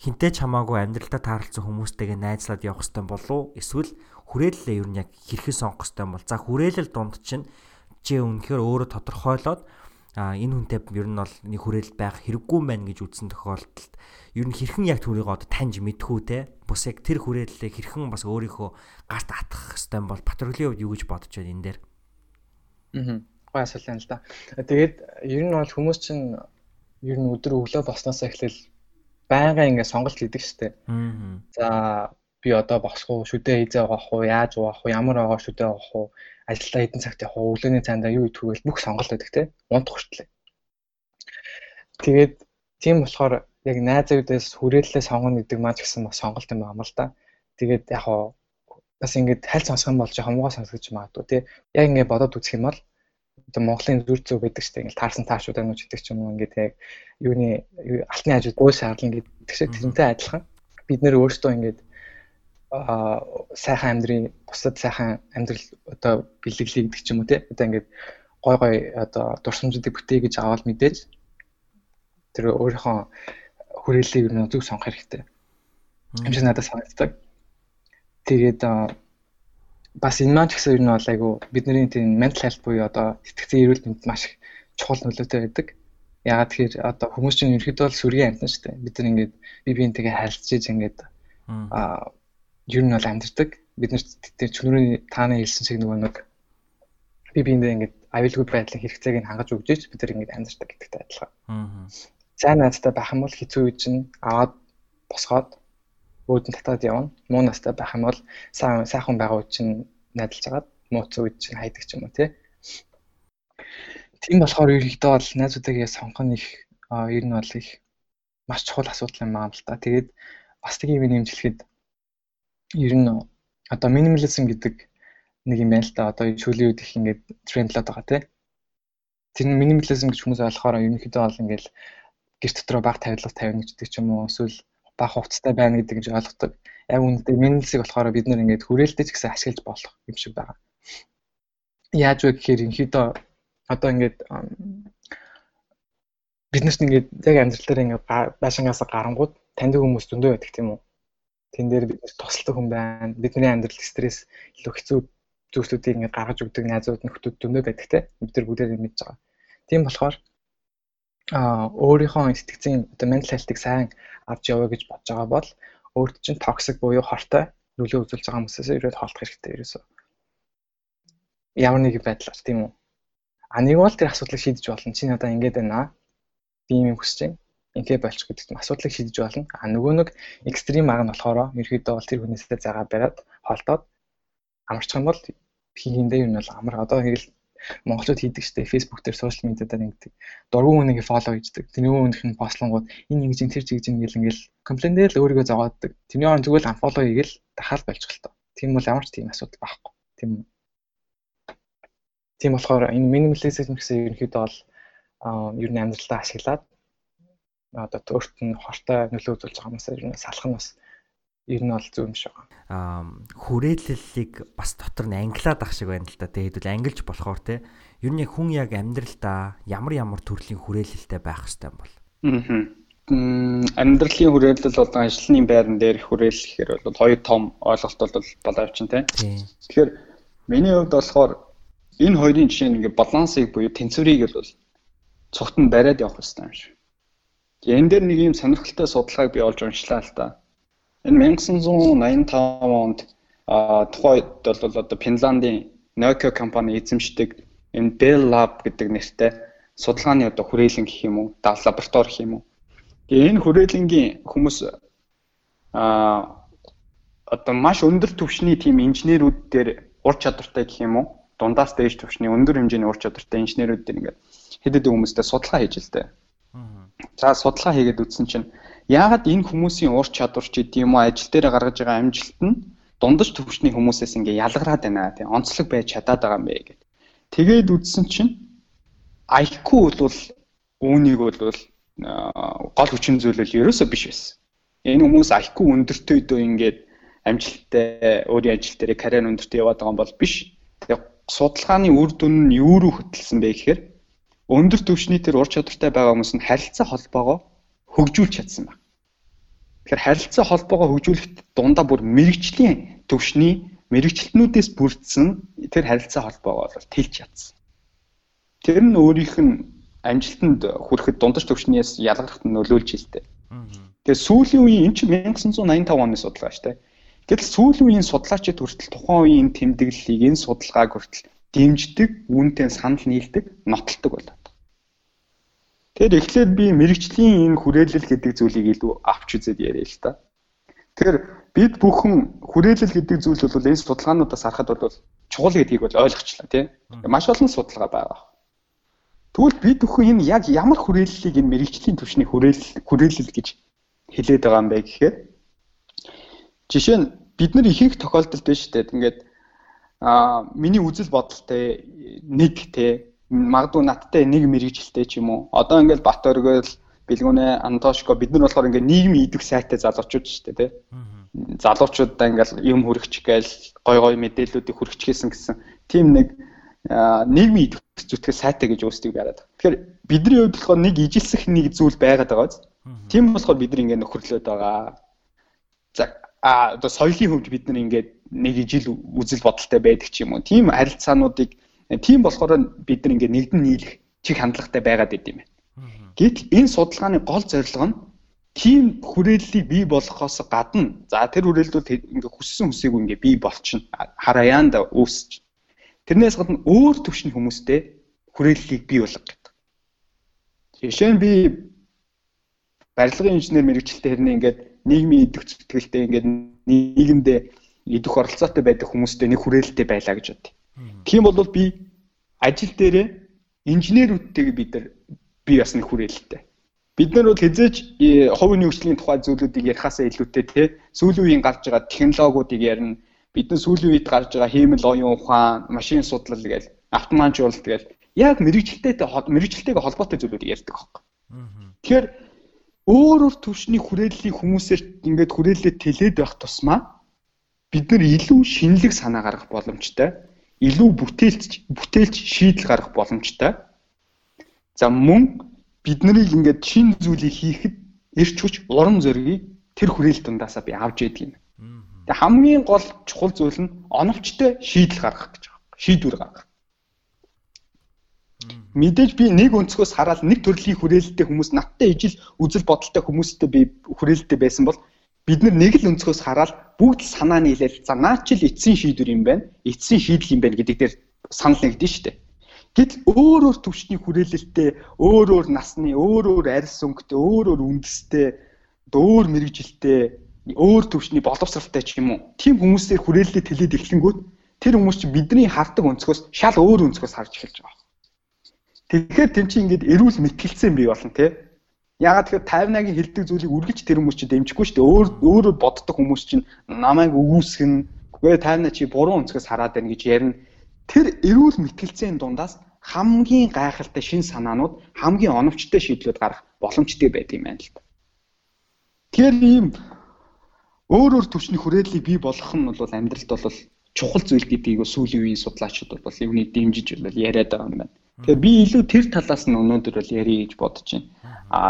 A: хинтээ ч хамаагүй амьдралдаа тааралцсан хүмүүстэйгээ найзлаад явах хэрэгтэй болов уу? Эсвэл хүрээлэлээ ер нь яг хэрхэн сонгох хэрэгтэй бол за хүрээлэл дунд чинь чи үнэхээр өөрөө тодорхойлоод а энэ хүнтэй ер нь бол нэг хүрээлэл байх хэрэггүй мэн гэж үзсэн тохиолдолд ер нь хэрхэн яг түүнийг одоо таньж мэдхүү те? Бус яг тэр хүрээллээ хэрхэн бас өөрийнхөө гарт атгах хэвээр бол Батөргөлийн хувьд юу гэж бодож байна энэ дээр?
E: Аа гой асуулт юм л да. Тэгээд ер нь бол хүмүүс чинь ер нь өдөр өглөө босноосоо эхлээл байнга ингэ сонголт хийдэг штэ аа за би одоо босох уу шүдээ хийзээ авах уу яаж авах уу ямар аваа шүдээ авах уу ажилдаа хэдэн цагт явах уу өглөөний цаандаа юу идэх вэ бүх сонголт байдаг те. Унтах хүртлээ. Тэгээд тийм болохоор яг найзуудаас хүрээлэлээ сонгоно гэдэг маань ч гэсэн бас сонголт юм байна л да. Тэгээд яг хоо бас ингээд хальт сонсох юм бол жоохон муугаа сонсгож магадгүй тий. Яг ингээд бодоод үзэх юм бол одоо Монголын зүр зүг гэдэг чинь ингээд таарсан таашууд анууч гэдэг ч юм уу. Ингээд яг юуны алтны хажууд гоо шаарлан гэдэг шиг тэрнтэй адилхан. Бид нэр өөрсдөө ингээд сайхан амьдрын бусад сайхан амьдрал одоо бэлэглэе гэдэг ч юм уу тий. Одоо ингээд гой гой одоо дурсамжуудыг бүтээе гэж аваад мэдээж тэр өөрийнхөө хүрээллийг юу зөв сонгох хэрэгтэй. Шиг надад санагддаг. Тэгээд бас энэ маань ч гэсэн ер нь бол айгу бидний тийм mental health буюу одоо сэтгцэн эрүүл мэнд маш их чухал нөлөөтэй байдаг. Яагаад тэгэхээр одоо хүмүүс чинь ерөөхдөө бол сүргийн амьтан шүү дээ. Бид нар ингээд бие биентэйгээ харилцаж ингээд аа ер нь бол амьдэрдэг. Бид нар тэр чөнөрийн тааны хэлсэн шиг нөгөө нэг бие биендээ ингээд аюулгүй байдлын хэрэгцээг нь хангаж өгч бид нар ингээд амьдэрдэг гэдэгтэй адилхан. Аа сайн найзтай байх юм бол хэцүү үе чинь аваад босгоод өөдөн татаад явна. Муу настай байх юм бол сайн сайхан байгаа үе чинь найдалж агаад мууц үе чинь хайдаг ч юм уу тий. Тийм болохоор ерөнхийдөө бол найзуудаа сонгох нь их ер нь бол их маш чухал асуудал юм байна л та. Тэгээд бас нэг юм нэмжлэхэд ер нь одоо минимализм гэдэг нэг юм байна л та. Одоо шүлийн үед их ингээд трендлээд байгаа тий. Тэр минимализм гэж хүмүүс ойлгохоор ерөнхийдөө бол ингээд гэр дотроо баг тавилга тавина гэдэг ч юм уу эсвэл баг хувцастай байна гэдэг нь ойлгодог. Яг үүндээ минэлсийг болохоор бид нэр ингээд хүрээлттэй ч гэсэн ашиглаж болох юм шиг байгаа. Яаж вэ гэхээр ерөнхийдөө одоо ингээд биднэрт ингээд яг амьдрал дээр ингээд байшингаас гарангууд таньдаг хүмүүс зөндөө байдаг тийм үү. Тэн дээр бид тусалдаг хүн байна. Бидний амьдрал стресс илүү хэцүү зүйлсүүдийг ингээд гаргаж өгдөг найзууд нөхдүүд зөндөө байдаг те. Бид нар бүгдээ мэдж байгаа. Тийм болохоор а өөрийнхөө сэтгцийн одоо mental health-ыг сайн авч яваа гэж бодож байгаа бол өөрт чинь токсик буюу хортой нөлөө үзүүлж байгаа хүмүүсээс ирээд холдох хэрэгтэй ерөөсөө. Ямар нэгэн байдлаар тийм үү. А нэг бол тэр асуудлыг шийдэж болно. Чи надаа ингэж байна. Би юм хүсэж байна. Ингээ болч гэдэг чинь асуудлыг шийдэж болно. А нөгөө нэг экстрим аг нь болохоор ерөөдөө бол тэр хүнээсээ загаа бариад холдоод амарчих юм бол хийгэндээ юм бол амар. Одоо хэрэг монголчууд хийдэг штеп Facebook дээр сошиал медиа дээр ингэдэг дургуун хүнийг фоллоу хийдэг. Тэр нөгөө хүнийх нь постлонгууд энэ ингэж тэр чиг чинь гэл ингээл комплейн дээр л өөрийгөө зогооддаг тэрний орн зүгээр анфоллоу хийгээл дахаал болчих л тоо. Тийм бол ямар ч тийм асуудал байхгүй. Тийм тийм болохоор энэ минимализм гэсэн ерөнхийдөө бол ер нь амьдралдаа ашиглаад одоо өөрт нь хортой нөлөө үзүүлж байгаа юмсаа ер нь салах нь бас ер нь бол зөв юм шиг байна.
A: Аа хүрээллийг бас дотор нь англиад ах шиг байна л да. Тэгээд хэдүүл ангилж болохоор те. Ер нь яг хүн яг амьдралдаа ямар ямар төрлийн хүрээлэлтэй байх хэвтэй юм бол.
B: Аа. Амьдралын хүрээлэл бол ажлын байран дээр хүрээлэл гэхээр бол хоёр том ойлголт бол боловч нь те. Тэгэхээр миний хувьд болохоор энэ хоёрын жишээ нь ингээ балансыг буюу тэнцвэрийг бол цогт нь бариад явах хэрэгтэй юм шиг. Энэ дээр нэг юм сонирхолтой судалгааг би олж уншлаа л та. Энэ 1985 онд а тухайд бол одоо Финландийн Nokia компани эзэмшдэг энэ Bell Lab гэдэг нэртэй судалгааны одоо хүрээлэн гэх юм уу, лаборатори гэх юм уу. Тэгээ энэ хүрээлэнгийн хүмүүс а одоо маш өндөр түвшний тийм инженерүүд дээр ур чадвартай гэх юм уу, дундаас дээш түвшний өндөр хэмжээний ур чадвартай инженерүүд дээр ингээд хэд хэдэн хүмүүстэй судалгаа хийж л дээ. За судалгаа хийгээд үзсэн чинь Яагаад энэ хүмүүсийн ур чадвар ч гэдэм юм уу ажил дээр гаргаж байгаа амжилт нь дундаж төвчний хүмүүсээс ингээ ялгараад байна тийм онцлог байж чадаад байгаа юм бэ гэдэг. Тэгээд үдсэн чинь IQ бол үүнийг бол гол хүчин зүйлэл ерөөсөө биш байсан. Энэ хүмүүс IQ өндөртэй дөө ингээд амжилттай өөрийн ажил дээр карьер өндөртэй яваад байгаа юм бол биш. Тэгээ судалгааны үр дүн нь юу руу хөтлсөн бэ гэхээр өндөр түвшний тэр ур чадвартай байгаа хүмүүс нь харилцаа холбоогоо хөгжүүлж чадсан байна. Тэгэхээр харилцаа холбоогоо хөгжүүлэхэд дундаа бүр мэрэгчлийн төвшний мэрэгчлэтнүүдээс бүрдсэн тэр харилцаа холбоогоо бол тэлж чадсан. Тэр нь өөрийнх нь амжилтанд хүрэхэд дундаж төвшнээс ялгархад нөлөөлж хэлтэй. Тэгээ сүүлийн үеийн энэ чинь 1985 оны судалгаа шүү дээ. Гэтэл сүүлийн үеийн судлаачид хүртэл тухайн үеийн тэмдэглэлийг энэ судалгааг хүртэл дэмждэг, үүнтэй санал нийлдэг, нотолдог болоо. Тэгэхээр эхлээд би мэрэгчлийн энэ хүрээлэл гэдэг зүйлийг илүү авч үзээд яриа л та. Тэгэхээр бид бүхэн хүрээлэл гэдэг зүйл бол энэ судалгаануудаас харахад бол чухал гэдгийг бол ойлгочлаа тийм. Маш олон судалгаа байгаа. Тэгвэл бид бүхэн энэ яг ямар хүрээллийг энэ мэрэгчлийн түвшний хүрээлэл хүрээлэл гэж хэлээд байгаа юм бэ гэхээр жишээ нь бид нар ихэнх тохиолдолд биш үү ингээд а миний үзэл бодолтой нэг те магадгүй надтай нэг мэрэгжилтэй ч юм уу. Одоо ингээл Бат өргөөл бэлгүнэ Антошко бид нар болохоор ингээ нийгмийн идэх сайтай залуучууд шүү дээ тий. Залуучуудаа ингээл юм хүргэж гээл гой гой мэдээллүүдийг хүргэчихсэн гэсэн тийм нэг нийгмийн идэх зүтгэл сайтай гэж үүсдэг байгаад. Тэгэхээр бидний хувьд болохоор нэг ижилсэх нэг зүйл байгаад байгаа. Тийм болохоор бид нар ингээ нөхөрлөөд байгаа. За а одоо соёлын хөвд бид нар ингээд нэг ижил үзэл бодолтой байдаг ч юм уу. Тийм харилцаануудыг Тийм болохоор бид нар ингээд нэгдэн нийлэх чиг хандлагатай байгаад идэв юм байна. Гэтэл энэ судалгааны гол зорилго нь тийм хүрээллийг бий болгохоос гадна за тэр хүрээллүүд ингээ хүссэн хүсээгүй ингээ бий болчихно. Хараяанда үүсч. Тэрнээс гадна өөр төвшин хүмүүстэй хүрээллийг бий болгох гэдэг. Жишээ нь би барилгын инженер мэрэгчлээ хэрнээ ингээд нийгмийн зүтгэлтэй ингээд нийгэмдээ идэх оролцоотой байдаг хүмүүстэй нэг хүрээлэлтэй байлаа гэж бодъё. Тийм бол би ажил дээрээ инженерүүдтэйгээ бид нар би бас нэг хүрээлэлтэй. Бид нар бол хязгаарч хувийн нөхцөлийн тухай зүйлүүдийг ярихаасаа илүүтэй те сүүлийн үеийн гарч байгаа технологиудыг ярина. Бидний сүүлийн үед гарч байгаа хиймэл оюун ухаан, машин судлал гээл автоматжуулалт гээл яг мэрэгчлэлтэй мэрэгчлэлтэйгээ холбоотой зүйлүүдийг ярьдаг байхгүй. Тэгэхээр өөр өөр төвшний хүрээллийг хүмүүсээр ингээд хүрээлэлээ тэлээд байх тусмаа бид нар илүү шинэлэг санаа гаргах боломжтой, илүү бүтээлч бүтээлч шийдэл гаргах боломжтой. За мөн бид нарыг ингээд шин зүйлийг хийхэд эрч хүч урам зориг тэр хүрээлэл дундаасаа би авч яадаг юм. Тэгээ хамгийн гол чухал зүйл нь оновчтой шийдэл гаргах гэж байгаа. Шийдвэр гаргах. Мэдээж би нэг өнцгөөс хараад нэг төрлийн хүрээлэлтэй хүмүүс надтай ижил үзэл бодолтой хүмүүстэй би хүрээлэлтэй байсан бол бид нэг л өнцгөөс хараад бүгд санаа нийлээл за наа чил эцсийн шийдвэр юм байна. Эцсийн шийдэл юм байна гэдэг дээр санал нэгдэн штэ. Гэтэл өөр өөр төвчний хүрээлэлтэй, өөр өөр насны, өөр өөр арьс өнгөтэй, өөр өөр үндэстэй, өөр мэрэгжилтэй өөр төвчний боловсралтай ч юм уу. Тим хүмүүсээр хүрээлэлээ тэлээд эхлэнгүүт тэр хүмүүс чинь бидний хардаг өнцгөөс шал өөр өнцгөөс харж эхэлж байгаа. Тэгэхээр тэм чи ингээд эрүүл мэтгэлцэн бий болно те. Ягаад тэгэхээр 58-гийн хилдэг зүйлийг үргэлж тэр хүмүүс чинь дэмжихгүй шүү дээ. Өөр өөрөөр боддог хүмүүс чинь намайг өгөөсгөн үгүй 58 чи буруу өнцгөөс хараад байна гэж ярина. Тэр эрүүл мэтгэлцэн дундаас хамгийн гайхалтай шин санаанууд хамгийн оновчтой шийдлүүд гарах боломжтой байдаг юм байна л да. Тэгэхээр ийм өөр өөр төвчний хүрээллийг бий болгох нь бол амьдралд бол чухал зүйл гэдгийг сүүлийн үеийн судлаачид бол юуны дэмжиж бол яриад байгаа юм байна. Тэгэхээр би илүү тэр талаас нь өнөөдөр бол ярих гэж бодож байна. А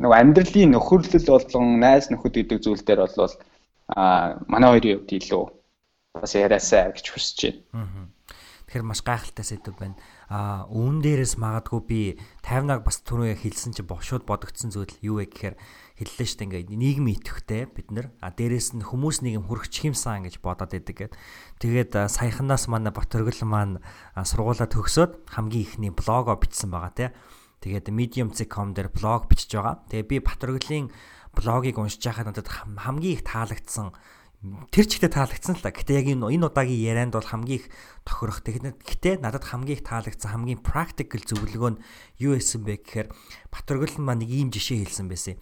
B: нөгөө амьдралын нөхөрлөл болон найз нөхөд гэдэг зүйл дээр бол а манай хоёрын хувьд илүү бас яриасаа гэж хүсэж байна.
A: Тэгэхээр маш гайхалтай сэдв байна. А үүн дээрээс магадгүй би 50-аг бас түрүү хэлсэн чинь бошууд бодогдсон зүйл юу вэ гэхээр хэллээ шүү дээ ингээд нийгмийн идэвхтэй бид нар а дээрэс нь хүмүүс нэг юм хүрчих юмсан гэж бодоод идэг гэд. Тэгээд саяханаас манай Батөргөл маань сургуулаа төгсөөд хамгийн ихний блогоо бичсэн байгаа тий. Тэгээд medium.com дээр блог бичиж байгаа. Тэгээ би Батөргөлийн блогийг уншиж байхад надад хамгийн их таалагдсан тэр ч ихтэй таалагдсан л та. Гэтэ яг энэ энэ удаагийн ярианд бол хамгийн их тохирох. Гэтэ надад хамгийн их таалагдсан хамгийн practical зөвлөгөө нь юу байсан бэ гэхээр Батөргөл маань нэг ийм жишээ хэлсэн байсан.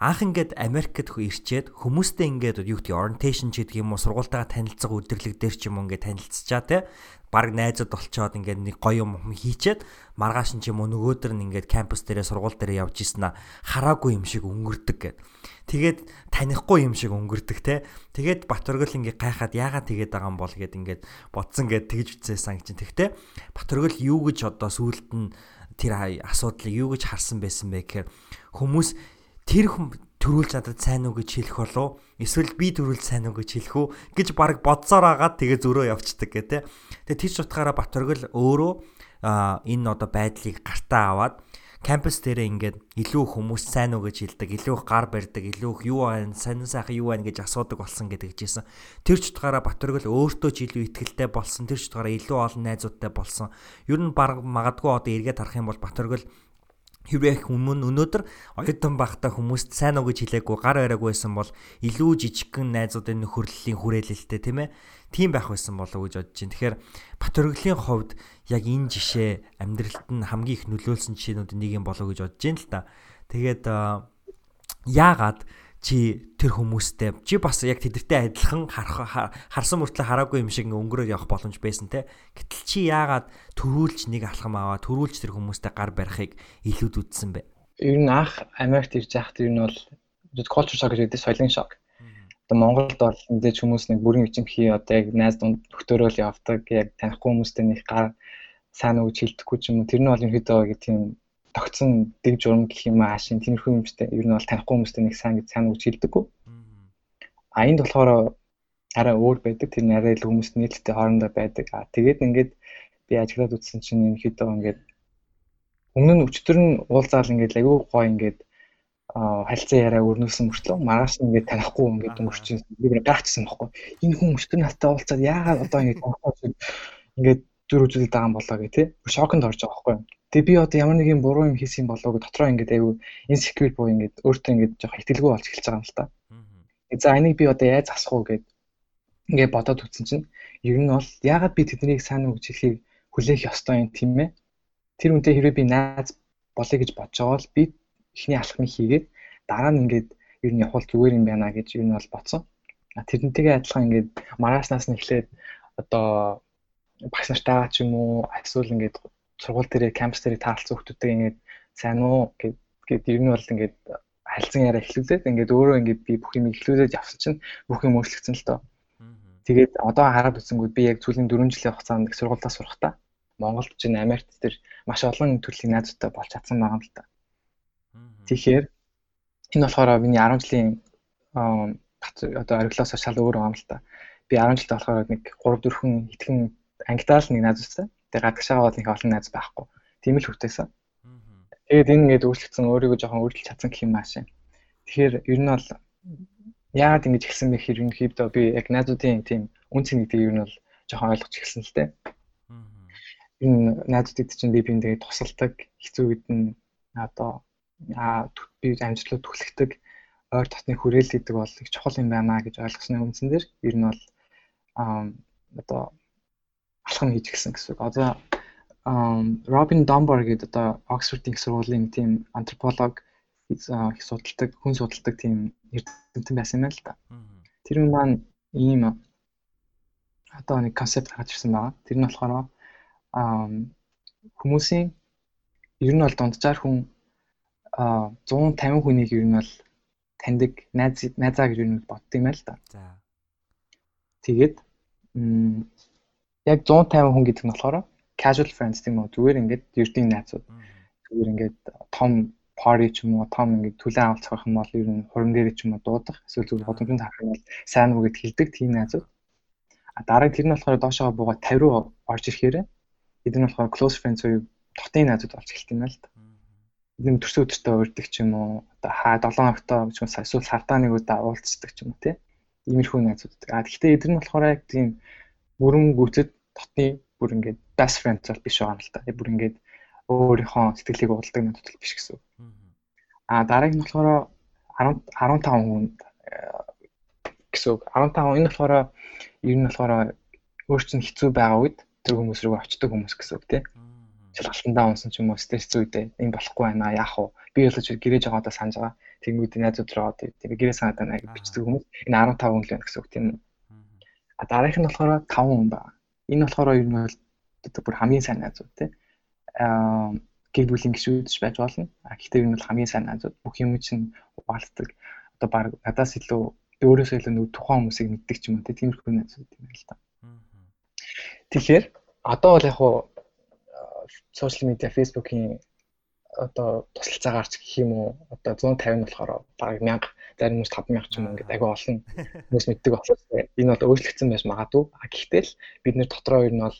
A: Анх ингээд Америкт ирчээд хүмүүстэй ингээд юу гэдэг orientation ч гэдэг юм уу сургуультайгаа танилцах өдрлөг дээр ч юм уу ингээд танилцчаа те баг найзууд олцоод ингээд нэг гоё юм хийчээд маргааш нь ч юм уу нөгөөдөр нь ингээд кампус дээрээ сургууль дээрээ явж ийсэн аа хараагүй юм шиг өнгөрдөг гэд. Тэгээд танихгүй юм шиг өнгөрдөг те. Тэгээд Батөргөл ингээд гайхаад яагаад тэгээд байгаа юм бол гэд ингээд бодсон гэд тэгж үтсээсэн гэж. Тэгтээ Батөргөл юу гэж одоо сүулт нь тэр асуудлыг юу гэж харсан байсан бэ гэхээр хүмүүс тэр хүн төрүүлж надад сайн уу гэж хэлэх болов эсвэл би төрүүлж сайн уу гэж хэлэх үү гэж баг бодсоор агаад тэгээ зөрөө явцдаг гэ тэ. Тэгээ тийч утгаараа Батөргөл өөрөө энэ одоо байдлыг гартаа аваад кампус дээрээ ингээд илүү хүмүүс сайн уу гэж хэлдэг, илүү их гар барьдаг, илүү их юу байна, сайн сайхан юу байна гэж асуудаг болсон гэдэг жисэн. Тэр ч утгаараа Батөргөл өөртөө ч илүү ихтгэлтэй болсон, тэр ч утгаараа илүү олон найзуудтай болсон. Ер нь баг магадгүй одоо эргээд харах юм бол Батөргөл Хэрвээ хүмүүн өнөөдөр оюутан байхдаа хүмүүст сайн уу гэж хэлээгүй гар бариагүй байсан бол илүү жижигхэн найзуудын нөхөрлөлийн хүрээлэлтэй тийм ээ тийм байх байсан болов уу гэж бодож байна. Тэгэхээр Батөргөлийн хувьд яг энэ жишээ амьдралд нь хамгийн их нөлөөлсөн жишээнүүд нэг юм болов гэж бодож байна л та. Тэгээд яагаад чи тэр хүмүүстэй чи бас яг тэдэртэй адилхан харах харсан мөртлөө хараагүй юм шиг өнгөрөөд явах боломж байсан те. Гэтэл чи яагаад төрүүлж нэг алхам аваа төрүүлж тэр хүмүүстэй гар барихыг илүүд үтсэн бэ?
E: Ер нь анх Америкт ирж байхад ер нь бол culture shock гэдэг соёлын шок. Одоо Монголд бол мэдээж хүмүүс нэг бүрэн бичимхий одоо яг найз дунд нөхтөрөөл явдаг яг танихгүй хүмүүстэй нэг гар сайн үг хэлдэхгүй ч юм уу тэр нь бол ерөөдөө яг тийм тогтсон дэг журам гэх юм аашин тиймэрхүү юмштэй ер нь бол танихгүй хүмүүстэй нэг сайн сайн үг хэлдэггүй. А энд болохоор арай өөр байдаг. Тэр нь арай л хүмүүст нийлэлтэй хоорондоо байдаг. А тэгээд ингээд би ажиглаад үзсэн чинь ерөнхийдөө ингээд өмнө нь өчтөр нь уулзаал ингээд аягүй гоо ингээд харилцаа яриа өрнөсөн мөртлөө маргааш нь ингээд танихгүй ингээд өнгөрчин би бүр гайхчихсан байхгүй. Энэ хүн өчтөр настай уулзаад яагаад одоо ингээд ингээд зүр үзүүлээд байгаа юм болоо гэх тээ. Шоконд орж байгаа байхгүй. Тэгээ би одоо ямар нэгэн буруу юм хийсэн болоо гэж дотроо ингээд айгүй insecure боо ингээд өөртөө ингээд жоох ихтэлгүй болж эхэлж байгаа юм л та. За энийг би одоо яаж засах уу гэд ингээд бодоод үзсэн чинь ер нь бол яагаад би тэднийг сайн үг хэлхийг хүлээх ёстой юм тийм ээ. Тэр үнтэй хэрвээ би найз болъё гэж бодож байгаа бол би эхний алхмыг хийгээд дараа нь ингээд ер нь явах зүгээр юм байна гэж ер нь бол бодсон. Тэрнтэйгээ адилхан ингээд марааснаас нь эхлээд одоо багш нартайгаа ч юм уу эсвэл ингээд сургууль дээр кампус дээр таалцсан хүмүүстэй ингээд сайн уу гэд ер нь бол ингээд харилцан яриа эхлүүлээд ингээд өөрөө ингээд би бүх юм эхлүүлээд явсан чинь бүх юм өөрчлөгдсөн л доо. Тэгээд одоо хараад үзсэнгүүд би яг сүүлийн 4 жилийн хугацаанд их сургуультаа сурахдаа Монголд ч Америкт тэр маш олон төрлийн найзуудтай болж чадсан байгаа юм л та. Тэгэхээр энэ болохоор миний 10 жилийн одоо ориглоос шал өөр юм л та. Би 10 жилдээ болохоор нэг 3 4 хүн итгэн ангидаа л нэг найзуудтай. Тэгээ гадагшаага бол нэг олон найз байхгүй. Тийм л хүртээсэн. Тэгээд энэ ингээд өөрчлөгдсөн өөрийгөө жоохон өөрчилж чадсан гэх юм аашаа. Тэгэхээр ер нь бол яагаад ингэж эхэлсэн бэ гэхээр ерөнхийдөө би яг найзуудын тийм үн цэнийг дээр ер нь бол жоохон ойлгож эхэлсэн л дээ. Энэ найзуудад чинь би биндээ тусалдаг хэцүү үед нь одоо би амжилтлыг түлхдэг ойр татны хүрээл гэдэг бол их чухал юм байна гэж ойлгосны үндсэн дээр ер нь бол одоо алхам хийж гисэн гэсэн үг. Одоо Робин Домбор гэдэг одоо Оксфордын их сургуулийн тийм антрополог их судалдаг, хүн судалдаг тийм эрдэмтэн байсан юм л да. Тэр нь маань ийм одоо нэг концепт гаргаж ирсэн байгаа. Тэр нь болохоор хүмүүсийн ер нь бол дунджаар хүн 150 хүнийг ер нь бол таньдаг найз найзаа гэж ер нь бодд юм байна л да. За. Тэгээд яг 150 хүн гэдэг нь болохоор casual friends тийм үү зүгээр ингээд ердийн найзууд. Зүгээр ингээд том party ч юм уу том ингээд түлэн авалт авах юм бол ер нь хуран дээр ч юм уу дуудах эсвэл зүгээр бодомжинд харах юм бол сайн уу гэд хэлдэг тийм найзууд. А дараа тэр нь болохоор доошоо бууга 50 руу орж ирэхээр эд нь болохоор close friends уу дотны найзууд болж эхэлт юм байна л та. Нэг төрсөн өдөртөө урддаг ч юм уу одоо хаа 7 хоногтоо ч юм эсвэл сартаа нэг удаа уулздаг ч юм уу тий иймэрхүү найзууд. А гэхдээ эдгээр нь болохоор яг тийм бүрэн гүцэд дотны бүр ингээд best friend бол биш байгаа юм л та. Бүр ингээд өөрийнхөө сэтгэлийг уулдаг надад биш гэсэн үг. А дарааг нь болохоор 10 15 хүн гэсэн үг. 15 хүн энэ болохоор ер нь болохоор өөр чинь хэцүү байгаа үед тэр хүмүүс рүү очдог хүмүүс гэсэн үг тий. Жишээл алтандаа унсан ч юм уу стресс зүйдээ энэ болохгүй байна яах вэ? Би ч гэрээж байгаа одоо санаж байгаа. Тэнгүүд найзууд руу тийм гэрээ санаад байна гэж бичдэг хүмүүс. Энэ 15 хүн л байна гэсэн үг тийм үү. А дараах нь болохоор 5 хүн байна Энэ болохоор ер нь бол одоо бүр хамгийн сайн найзууд тий. Аа гэр бүлийн гишүүдч байж болно. А гэхдээ нь бол хамгийн сайн найзууд бүх юм чинь хуваалцдаг. Одоо баг надаас илүү өөрөөсөө илүү нэг тухайн хүмүүсийг мэддэг ч юм уу тиймэрхүү найзууд юм байна л да. Тэгэхээр одоо бол яг хуу сошиал медиа фейсбુકийн одоо тусалцаагаар ч гэх юм уу одоо 150 нь болохоор бараг 1000 зарим хүмүүс 5000 ч юм уу ингээд агүй олон хүмүүс мэддэг болохоор энэ бол өөрчлөгдсөн байж магадгүй. А гэхдээ л бид нэр дотроо ер нь бол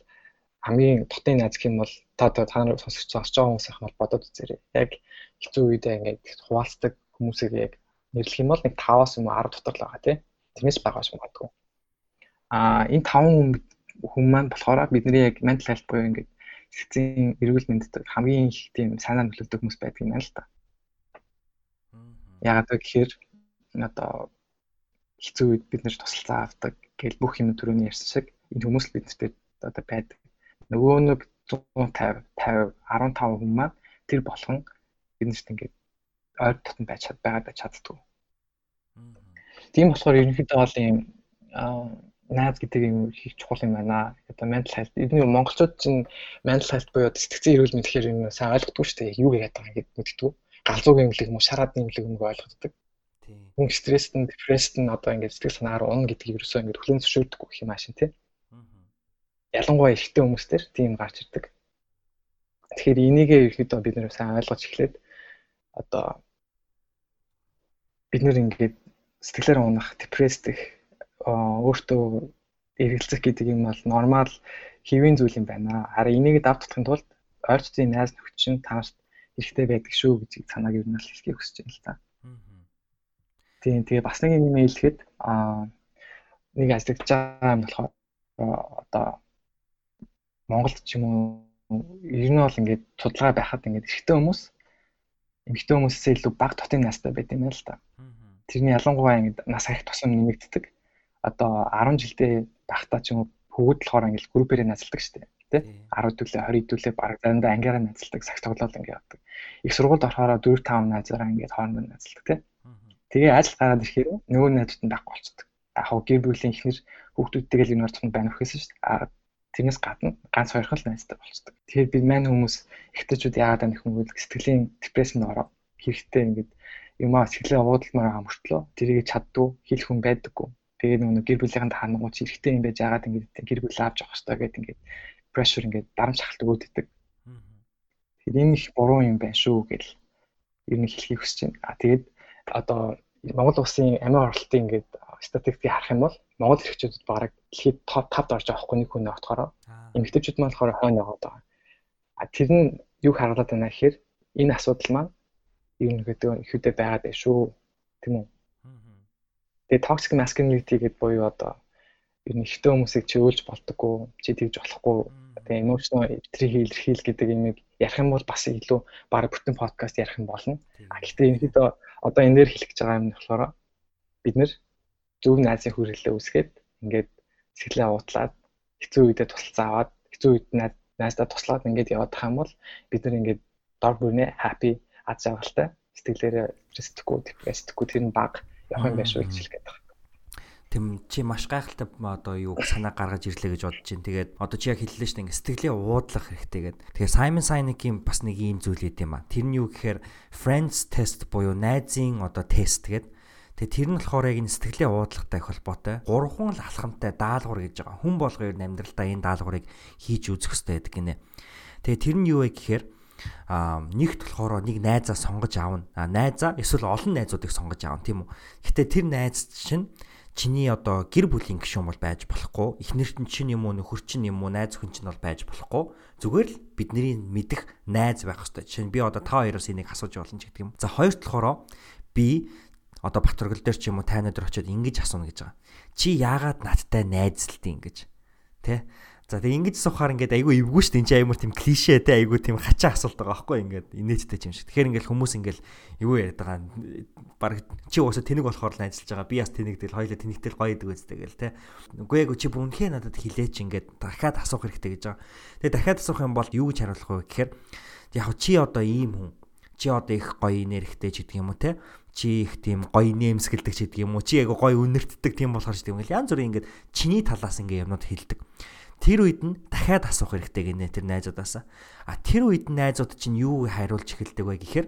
E: хамгийн дотны найз гэх юм бол та та нар сонсож сонсож байгаа хүмүүсийн хамаар бодоод үзээрэй. Яг хэцүү үедээ ингээд хуваалцдаг хүмүүсийг яг нэрлэх юм бол нэг 5-аас юм 10 дотор л байгаа тий. Тэрнээс бага ш магадгүй. А энэ 5 хүн маань болохоор бидний яг mental health буюу ингээд сэтгцийн эрүүл мэндэд хамгийн их тийм санаа нөлөөлдөг хүмүүс байдаг юм байна л да. Ягаад гэхээр одоо хэцүү үед бид нэр тусалцаа авдаг гэл бүх юм түрүүний ярьсан шиг энэ хүмүүс л биднэртэй одоо байдаг. Нөгөө нэг 150 50 15 хүн маань тэр болгон биднэрт ингээд ойр дотн байж чад байгаад чаддгүй. Тийм болохоор ерөнхийдөө бол ийм найз гэдэг юм их чухал юм байна. Одоо mental health эдний монголчууд чинь mental health буюу сэтгцэн эрүүл мэнд гэхээр юм сайн ойлгохгүй шүү дээ. Юу яриад байгаа гэдэг мэддэг. Галзуугийн имлэг юм уу, шараад имлэг юм уу ойлгодог. Хүн стресст нь, депресст нь одоо ингээд сэтгэл санаагаар унах гэдгийг ерөөсөө ингээд хүлэн зөвшөөрдөггүй гэх юм аашин тий. Ялангуяа ихтэй хүмүүс төр тийм гарч ирдэг. Тэгэхээр энийгээ ерөөдөө бид нэр сайн ойлгож эхлээд одоо бид нэр ингээд сэтгэлээр унах, депресст их өөртөө эргэлзэх гэдэг юм бол нормал хэвийн зүйл юм байна. Харин энийг давтахын тулд ойр цэцгийн найз нөхөд чинь танарт хэрэгтэй байдаг шүү гэж санааг ер нь л хэлхийг хүсэж байна л та. Тийм тэгээ бас нэг юм хэлэхэд аа нэг ажиллаж байгаа юм болохоор одоо Монголд ч юм уу ер нь бол ингээд судалгаа байхад ингээд эрэгтэй хүмүүс эмэгтэй хүмүүсээс илүү бага дотын настай байт юм байна л та. Тэрний ялангуяа ингээд нас их тусам нэмэгддэг одоо 10 жилдээ багтаа ч юм уу хөвгүүд болохоор ингээл группээр назалдаг шүү дээ тий. 10 төлөө 20 төлөө баг заримдаа ангиараа назалдаг сагт тоглоал ингээд явдаг. Их сургуульд орохоор 4 5 найзаараа ингээд хоорондоо назалдаг тий тэгээ ажил гараад ирэхээр нөгөө найзууд нь дахгүй болцдог яг хөө гэр бүлийн ихнэр хүүхдүүдтэйгээ л орцонд байна гэхээс шүү дээ тэрнээс гадна ганц хоёрхан л найзтай болцдог тэгэхээр би мань хүмүүс ихтэйчүүд яагаад нэг хүн сэтгэлийн депрессэнд ороо. Хэрэгтэй ингээд юмаа сэтгэлээ уудалмаар байгаа мөртлөө тэрийг чаддгүй хэлэх хүн байдаггүй. Тэгээд нөгөө гэр бүлийнхэн ханангууд хэрэгтэй юм байж яагаад ингээд гэр бүл авч явах хэрэгтэй гэдэг ингээд pressure ингээд дарамт шахалт өгөөддөг. Тэгэхээр энэ их буруу юм байна шүү гэж ер нь хэлхийг хүсэж байна. А тэгээд одоо Монгол улсын амиа оролтын ингээд статистикийг харах юм бол Монгол эрхчүүдэд бараг дэлхийд топ 5-д орж байгаа хгүй нэг хүн оотохороо. Эмэгтэйчүүд маань болохоор хойно яваад байгаа. А тэр нь юу харгалаад байна гэхээр энэ асуудал маань юм гэдэг ихэвдээ байгаад байна шүү. Тийм үү? Тэгээ toxic masculinity гэдээ буюу одоо ер нь ихтэй хүмүүсийг чиүүлж болдоггүй, чи тэгж болохгүй. Тэгээ emotional эвтрийг илэрхийл гэдэг юмыг ярих юм бол бас илүү баг бүтэн подкаст ярих юм болно. А гэхдээ ерөнхийдөө одоо энэ дээр хэлэх гэж байгаа юм нь болохоор бид нэр зөв найзын хүрээлэлээ үсгээд ингээд сэтгэлээ уутлаад хэцүү үедээ тусалцаа аваад хэцүү үед найздаа туслаад ингээд яваад тах юм бол бид нар ингээд дор бүрнээ happy аз жаргалтай сэтгэлээрээ сэтгэхгүй депресстэхгүй тэр нь баг явах юм хэлэх гээд байна.
A: Тэм чи маш гайхалтай одоо юу санаа гаргаж ирлээ гэж бодож байна. Тэгээд одоо чи яг хэллээ шүү дээ сэтгэлээ уудлах хэрэгтэй гэдэг. Тэгэхээр Simon Sinek-ийн бас нэг ийм зүйл өгд юм а. Тэр нь юу гэхээр friends test буюу найзын одоо тест гэдэг. Тэгээ тэр нь болохоор яг энэ сэтгэлээ уудлахтай их холбоотой. Гурван л алхамтай даалгавар гэж байгаа. Хүн болгоо нь амьдралдаа энэ даалгаврыг хийж үзэх хэрэгтэй гэдэг гинэ. Тэгээ тэр нь юу вэ гэхээр а нэгт болохоор нэг найзаа сонгож аавна. А найзаа эсвэл олон найзуудыг сонгож аавна тийм үү. Гэтэ тэр найз чинь чиний одоо гэр бүлийн гишүүн бол байж болохгүй. Эхнэрт нь чинь юм уу нөхөр чинь юм уу найз хүн чинь бол байж болохгүй. Зүгээр л бидний мэдих найз байх хэрэгтэй. Жишээ нь би одоо та хоёроос энийг асууж болно ч гэдэг юм. За хоёрт болохоор би одоо Батөргөл дээр ч юм уу тайнад дөр очиод ингэж асууна гэж байгаа. Чи яагаад надтай найзлтыг ингэж? Тэ? За тэгээ ингэж сухаар ингээд айгүй эвгүй шүү дээ. Энд чинь аймар тийм клишэ те айгүй тийм хачаа асуулт байгаа байхгүй ингээд инээдтэй юм шиг. Тэгэхээр ингээд хүмүүс ингээд юу яриад байгаа баг чи уусаа тэнэг болохоор л ажиллаж байгаа. Би бас тэнэг del хоёлаа тэнэгтэл гоё идэг үстэй гэл те. Үгүй яг чи бүнхээ надад хилээч ингээд дахиад асуух хэрэгтэй гэж байгаа. Тэгээ дахиад асуух юм бол юу гэж хариулах вэ гэхээр яг чи одоо ийм хүн чи одоо их гоё нэрхтэй ч гэдэг юм уу те чи их тийм гоё нэмсгэлдэг ч гэдэг юм уу чи яг гоё үнэртдэг тийм болохоор ч гэдэг юм. Янз бүрийн ингээд чиний талаас ингээд юмнууд хэлдэг. Тэр үед нь дахиад асуух хэрэгтэй гинэ тэр найзуудаасаа. А тэр үед найзууд чинь юу хариулж эхэлдэг вэ гэхээр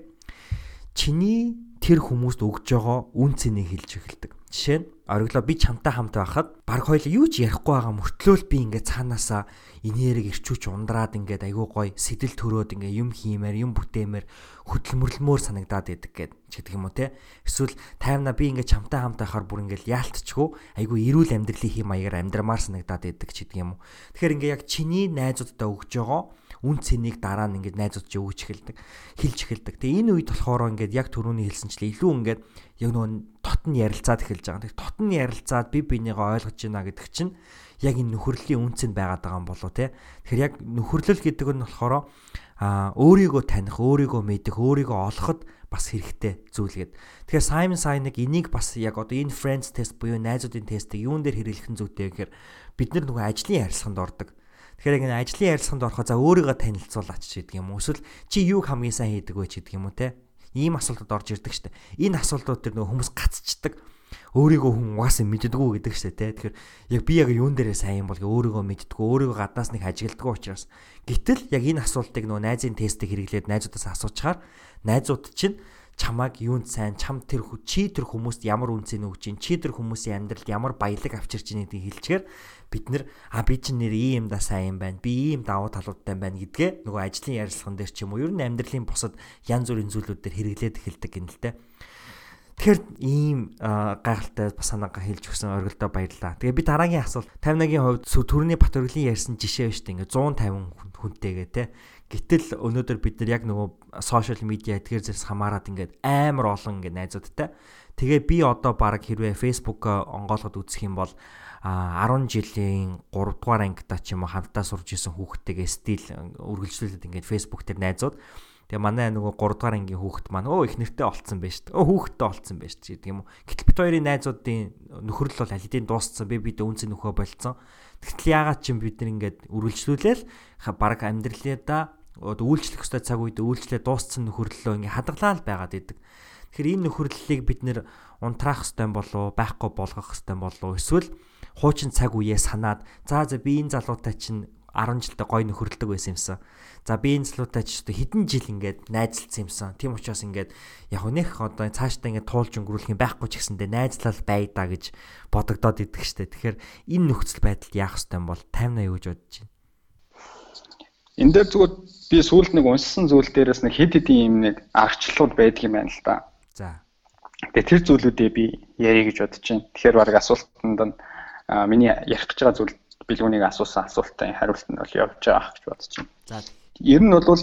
A: чиний тэр хүмүүст өгж байгаа үн цэнийг хэлж эхэлдэг. Жишээ нь ориглоо би чамтай хамт байхад баг хоёул юу ч ярихгүй байгаа мөртлөө л би ингээд цаанаасаа инээрийг ирчүүч ундраад ингээд айгүй гой сэтэл төрөөд ингээд юм хиймээр юм бүтээмээр хөдөлмөрлөмөр санагдаад идэг гэд чигдэг юм уу те? Эсвэл таймна би ингээд чамтай хамт байхаар бүр ингээд яалтчгүй айгүй эрүүл амьдралын хэм маягаар амьдрамаар санагдаад идэг чигдэг юм уу. Тэгэхээр ингээд яг чиний найзуудтай өгж байгаа үн цэнийг дараа нь ингээд найзууд чи өгч эхэлдэг хэлж эхэлдэг. Тэгээ энэ үед болохоор ингээд яг түрүүний хэлсэнчлээ илүү ингээд яг нөгөө тотн ярилцаад эхэлж байгаа. Тэгээ тотн ярилцаад би бинийгаа ойлгож байна гэдэг чинь яг энэ нөхөрлөлийн үн цэнд байгаад байгаа юм болов те. Тэгэхээр яг нөхөрлөл гэдэг нь болохоор а өөрийгөө таних, өөрийгөө мэдэх, өөрийгөө олоход бас хэрэгтэй зүйлгээд. Тэгэхээр Simon Sinek энийг бас яг одоо энэ friends test буюу найзуудын тестийг юун дээр хэрэглэх нь зүйтэй гэхээр бид нар нөгөө ажлын ярилцлаганд ордог. Тэгэхээр яг энэ ажлын ярилцлаганд орохоо за өөрийгөө танилцуулаач гэдэг юм уу? Эсвэл чи юуг хамгийн сайн хийдэг вэ гэдэг юм уу те? Ийм асуултууд орж ирдэг штэ. Энэ асуултууд төр нөгөө хүмүүс гацчдаг. Өөрийгөө хүн угаасаа мэддэггүй гэдэг штэ те. Тэгэхээр яг би яг юун дээрээ сайн юм бол өөрийгөө мэддэггүй, өөрийгөө гаднаас нэг ажигладаг учраас. Гэтэл яг энэ асуултыг нөгөө найзын тестийг хэрэглээд найзуудаас асуучаар найзууд чинь чамайг юунд сайн чам тэр чи тэр хүмүүст ямар үнцэн өгч чинь чи тэр хүмүүсийн амьдралд ямар баялаг авчирч ийн гэдгийг хэлчихээр бид нэр а би чинь нэр ийм да сайн юм байна би ийм давуу талуудтай байна гэдгээ нөгөө ажлын ярилцлаган дээр ч юм уу ер нь амьдралын бусад янз бүрийн зүйлүүд дээр хэрэглээд эхэлдэг те Тэгэхээр ийм гайхалтай бас санаагаа хэлж өгсөн оргилдоо баярлалаа. Тэгээ би дараагийн асуулт 58-гийн хувьд төрөний бат өргөлийн ярьсан жишээ биш үү? Ингээ 150 хүнтэйгээ те Гэтэл өнөөдөр бид нар яг нөгөө сошиал медиа эдгээр зэрс хамаарад ингээд амар олон ингээд найзуудтай. Тэгээ би одоо баг хэрвээ Facebook онгоолгоод үзэх юм бол 10 жилийн 3 дугаар ангита ч юм уу хамтаа сурж исэн хүүхдтэйгээ стил үргэлжлүүлээд ингээд Facebook дээр найзууд Тэгээ манай нөгөө 3 дугаар ангийн хүүхэд маань өө их нэртэй олцсон байж шүү. Өө хүүхэдтэй олцсон байж шүү гэдэг юм уу. Гэтэл бит хоёрын найзуудын нөхөрл бол аль хэдийн дууссан. Би бид үнцэн нөхөө болцсон. Тэгтэл яагаад ч юм бид нар ингээд үргэлжлүүлээл баг амьдралаа үйлчлэх ёстой цаг үед үйлчлээ дууссан нөхөрлөлөө ингээ хадгалаа л байгаад идэг. Тэгэхээр энэ нөхөрлөлийг бид нэр унтраах ёстой болов байхгүй болгох ёстой болов эсвэл хуучин цаг үеэ санаад за за би энэ залуутай чинь 10 жилдээ гоё нөхөрлөдөг байсан юмсан. За би энэ залуутай ч одоо хэдэн жил ингээд найзалцсан юмсан. Тийм учраас ингээд яг нэх одоо цаашдаа ингээд туулж өнгөрүүлэх юм байхгүй ч гэсэндээ найзлал бай да гэж бодогдоод идэх штэ. Тэгэхээр энэ нөхцөл байдалд яах ёстой юм бол 50 80 гэж бодож байна.
B: Энд дээр зүгээр би сүүлд нэг уншсан зүйл дээрээс нэг хэд хэдэн юм нэг аргачлалууд байдаг юм байна л да.
A: За.
B: Тэгээ тэр зүйлүүдээ би ярих гэж бодож байна. Тэгэхээр баг асуултанд нь миний ярих гэж байгаа зүйл бэлгүүнийг асуусан асуултын хариулт нь бол явж байгаа гэж бодож байна. За Ер нь бол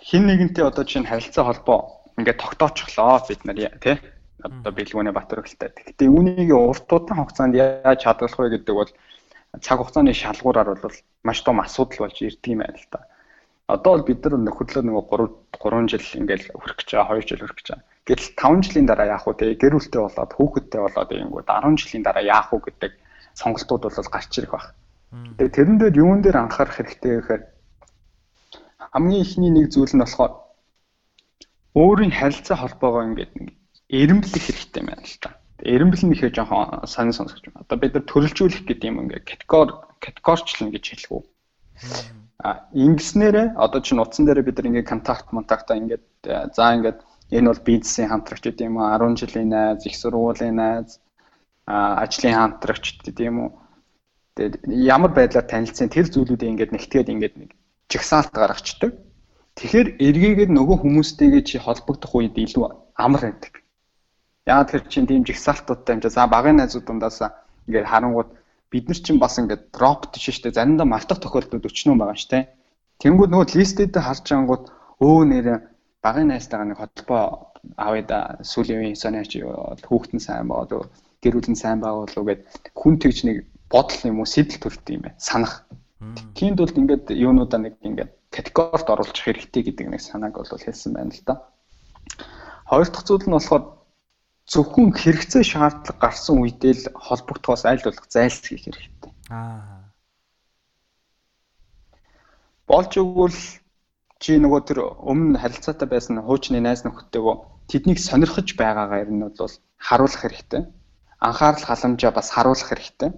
B: хин нэгэнтэй одоо чинь харилцаа холбоо ингээд тогтоочихлоо бид нар тий одоо бэлгүүнээ Батөргөлтэй. Гэхдээ үүнийг урт удаан хугацаанд яаж хадгалах вэ гэдэг бол цаг хугацааны шалгуураар бол маш том асуудал болж ирдэг юм байна л да. Одоо бол бид нар нөхөрлөө нөгөө 3 3 жил ингээл хүрэх гэж байгаа, 2 жил хүрэх гэж байгаа. Гэтэл 5 жилийн дараа яах вэ? Гэр бүлтэй болоод, хүүхэдтэй болоод ингэнгүүт 10 жилийн дараа яах вэ гэдэг сонголтууд бол гарч ирэх баг. Тэгээ тэрэн дээр юун дээр анхаарах хэрэгтэй гэхээр хамгийн ихний нэг зүйл нь болохоор өөрийн харилцаа холбоогоо ингээд нэг эренблэх хэрэгтэй юм байна л та. Эренбэл ихэ жоохон сонир сонсож байна. Одоо бид нар төрөлжүүлэх гэдэг юм ингээд категори категорчлон гэж хэлэх үү. А ингэснээрээ одоо чинь утсан дээр бид нар ингээд контакт монтактаа ингээд за ингээд энэ бол бизнесийн хамтрагч гэдэг юм уу 10 жилийн найз, их сургуулийн найз, ажлын хамтрагч гэдэг юм уу. Тэгээд ямар байдлаар танилцсан тэр зүйлүүдийг ингээд нэгтгээд ингээд нэг жигсаалт гаргацдаг. Тэгэхээр эргээгээд нөгөө хүмүүстэйгээ чи холбогдох үед илүү амар байдаг. Яагаад тэр чинь тийм жигсаалтуудтай юм чи за багын найзууд дундаас ингээд харангууд бид нар чинь бас ингээд биш шүү дээ. Заримдаа мартах тохиолдлууд өчнөө байгаа дээ. Тэнгүүд нөгөө листэд харж ангууд өө нэрэ багын найзтайгаа нэг холбоо авъя да сүүлийн үеийн сониач хүүхдэн сайн болоо гэр бүл нь сайн байгуулуу гэд хүн тэгж нэг бодол юм уу сэтэл төрт юм байна санах Тиймд бол ингээд юунуудаа нэг ингээд категорид оруулах хэрэгтэй гэдэг нэг санааг бол хэлсэн байна л да. Хоёр дахь зүйл нь болохоор зөвхөн хэрэгцээ шаардлага гарсан үедээ л холбогдохоос аль болох зайлсхийх хэрэгтэй. Аа. Болж өгвөл чи нөгөө тэр өмнө харилцаатай байсан хуучны найз нөхдөдөө тэднийг сонирхож байгаагаа ер нь бол харуулах хэрэгтэй. Анхаарал халамжаа бас харуулах хэрэгтэй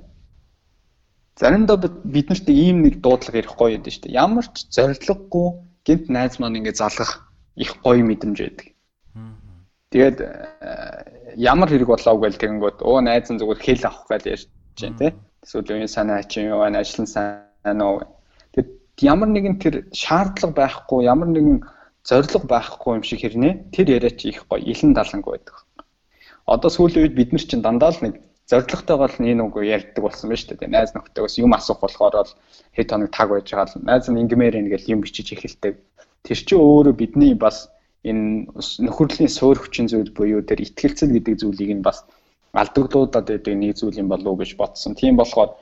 B: заримдаа биднэрт ийм нэг дуудлага ирэх гоё байдаг шүү дээ. Ямар ч зориггүй гинт найз маань ингэ залгах их гоё мэдрэмж байдаг. Тэгээд э, ямар хэрэг болоо гээл тэгэнгүүт өө найз нь зүгээр хэл авах гэж ярьж байна тий. Эсвэл үеийн санаа чи юу байна ажил нь сайн уу. Тэгэд ямар нэгэн тэр шаардлага байхгүй ямар нэгэн зориг байхгүй юм шиг хэрнээ тэр яриа чи их гоё илэн даланг байдаг. Одоо сүүлийн үед бид нар чинь дандаа л нэг зоригтойгоо л нэг үг ярьдаг болсон байна шүү дээ. Найз нөхдөйгөөс юм асуух болохоор бол хэд хоног таг байж байгаа л найз нь ингэмээр ингээл юм бичиж эхэлдэг. Тэр чинь өөрөө бидний бас энэ нөхөрлийн суур хүчин зүйл буюу тэр ихтгэлцэл гэдэг зүйлийг нь бас алдагдлуудад байдаг нэг зүйл юм болов уу гэж бодсон. Тийм болохоор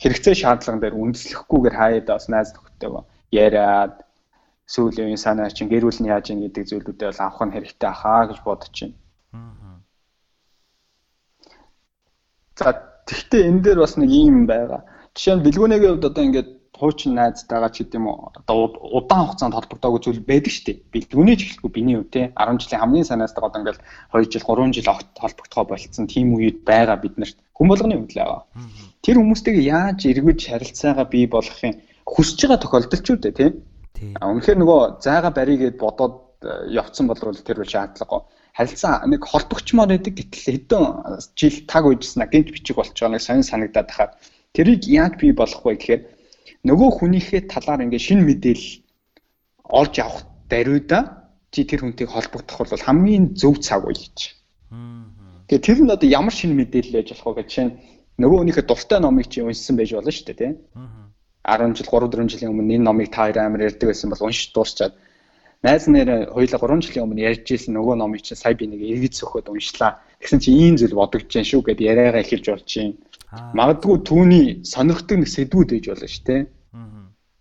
B: хэрэгцээ шаардлаган дээр үндэслэхгүйгээр хаяад бас найз нөхдөйгөө яриад сүүлийн үеийн санаа чинь гэр бүл нь яаж ийн гэдэг зүйлүүдээ бол авах нь хэрэгтэй ахаа гэж бодож байна. За тэгвэл энэ дээр бас нэг юм байгаа. Жишээ нь бэлгүүнийгийн хувьд одоо ингээд хуучин найзтайгаа ч гэдэм үү одоо удаан хугацаанд холбогдоогүй зүйл байдаг шүү дээ. Бэлгүүний ч ихлэхгүй биний хувьд те 10 жилийн хамгийн санаастайгаа одоо ингээд 2 жил 3 жил холбогдохоо болцсон тийм үед байгаа биднэрт хүн болгоны л байгаа. Тэр хүмүүстэйгээ яаж эргэж харилцаагаа бий болгохын хүсэж байгаа тохиолдол ч үү те. А үнэхээр нөгөө зайга баригээд бодоод э, явцсан болвол тэр бол шаардлага харилцаа нэг холбогчмоор байдаг гэтэл хэдэн жил таг үйжсэн гинт бичиг болч байгаа нэг сонин санагдаад хахад тэрийг яаж бий болох вэ гэхээр нөгөө хүнийхээ талаар ингээд шин мэдээлэл олж авах даруйда чи тэр хүнтэйг холбогдох бол хамгийн зөв цаг үе гэж. Тэгээ тэр нь одоо ямар шин мэдээлэл яж болох вэ гэж чинь нөгөө хүнийхээ дуртай номыг чи уншсан байж болно шүү дээ тийм. 10 жил 3 4 жилийн өмнө энэ номыг та хоёр амар ярьдаг байсан бол уншиж дуусчаад найз нэр хоёулаа 3 жилийн өмнө ярьж ирсэн нөгөө номыг чинь сая би нэг эргэж сөхөд уншлаа. Тэгсэн чинь ийм зүйл бодогдож जैन шүү гэд яриагаа эхэлж болж юм. Магадгүй түүний сонирхдаг нэг сэдвүүд ээж болно шүү дээ.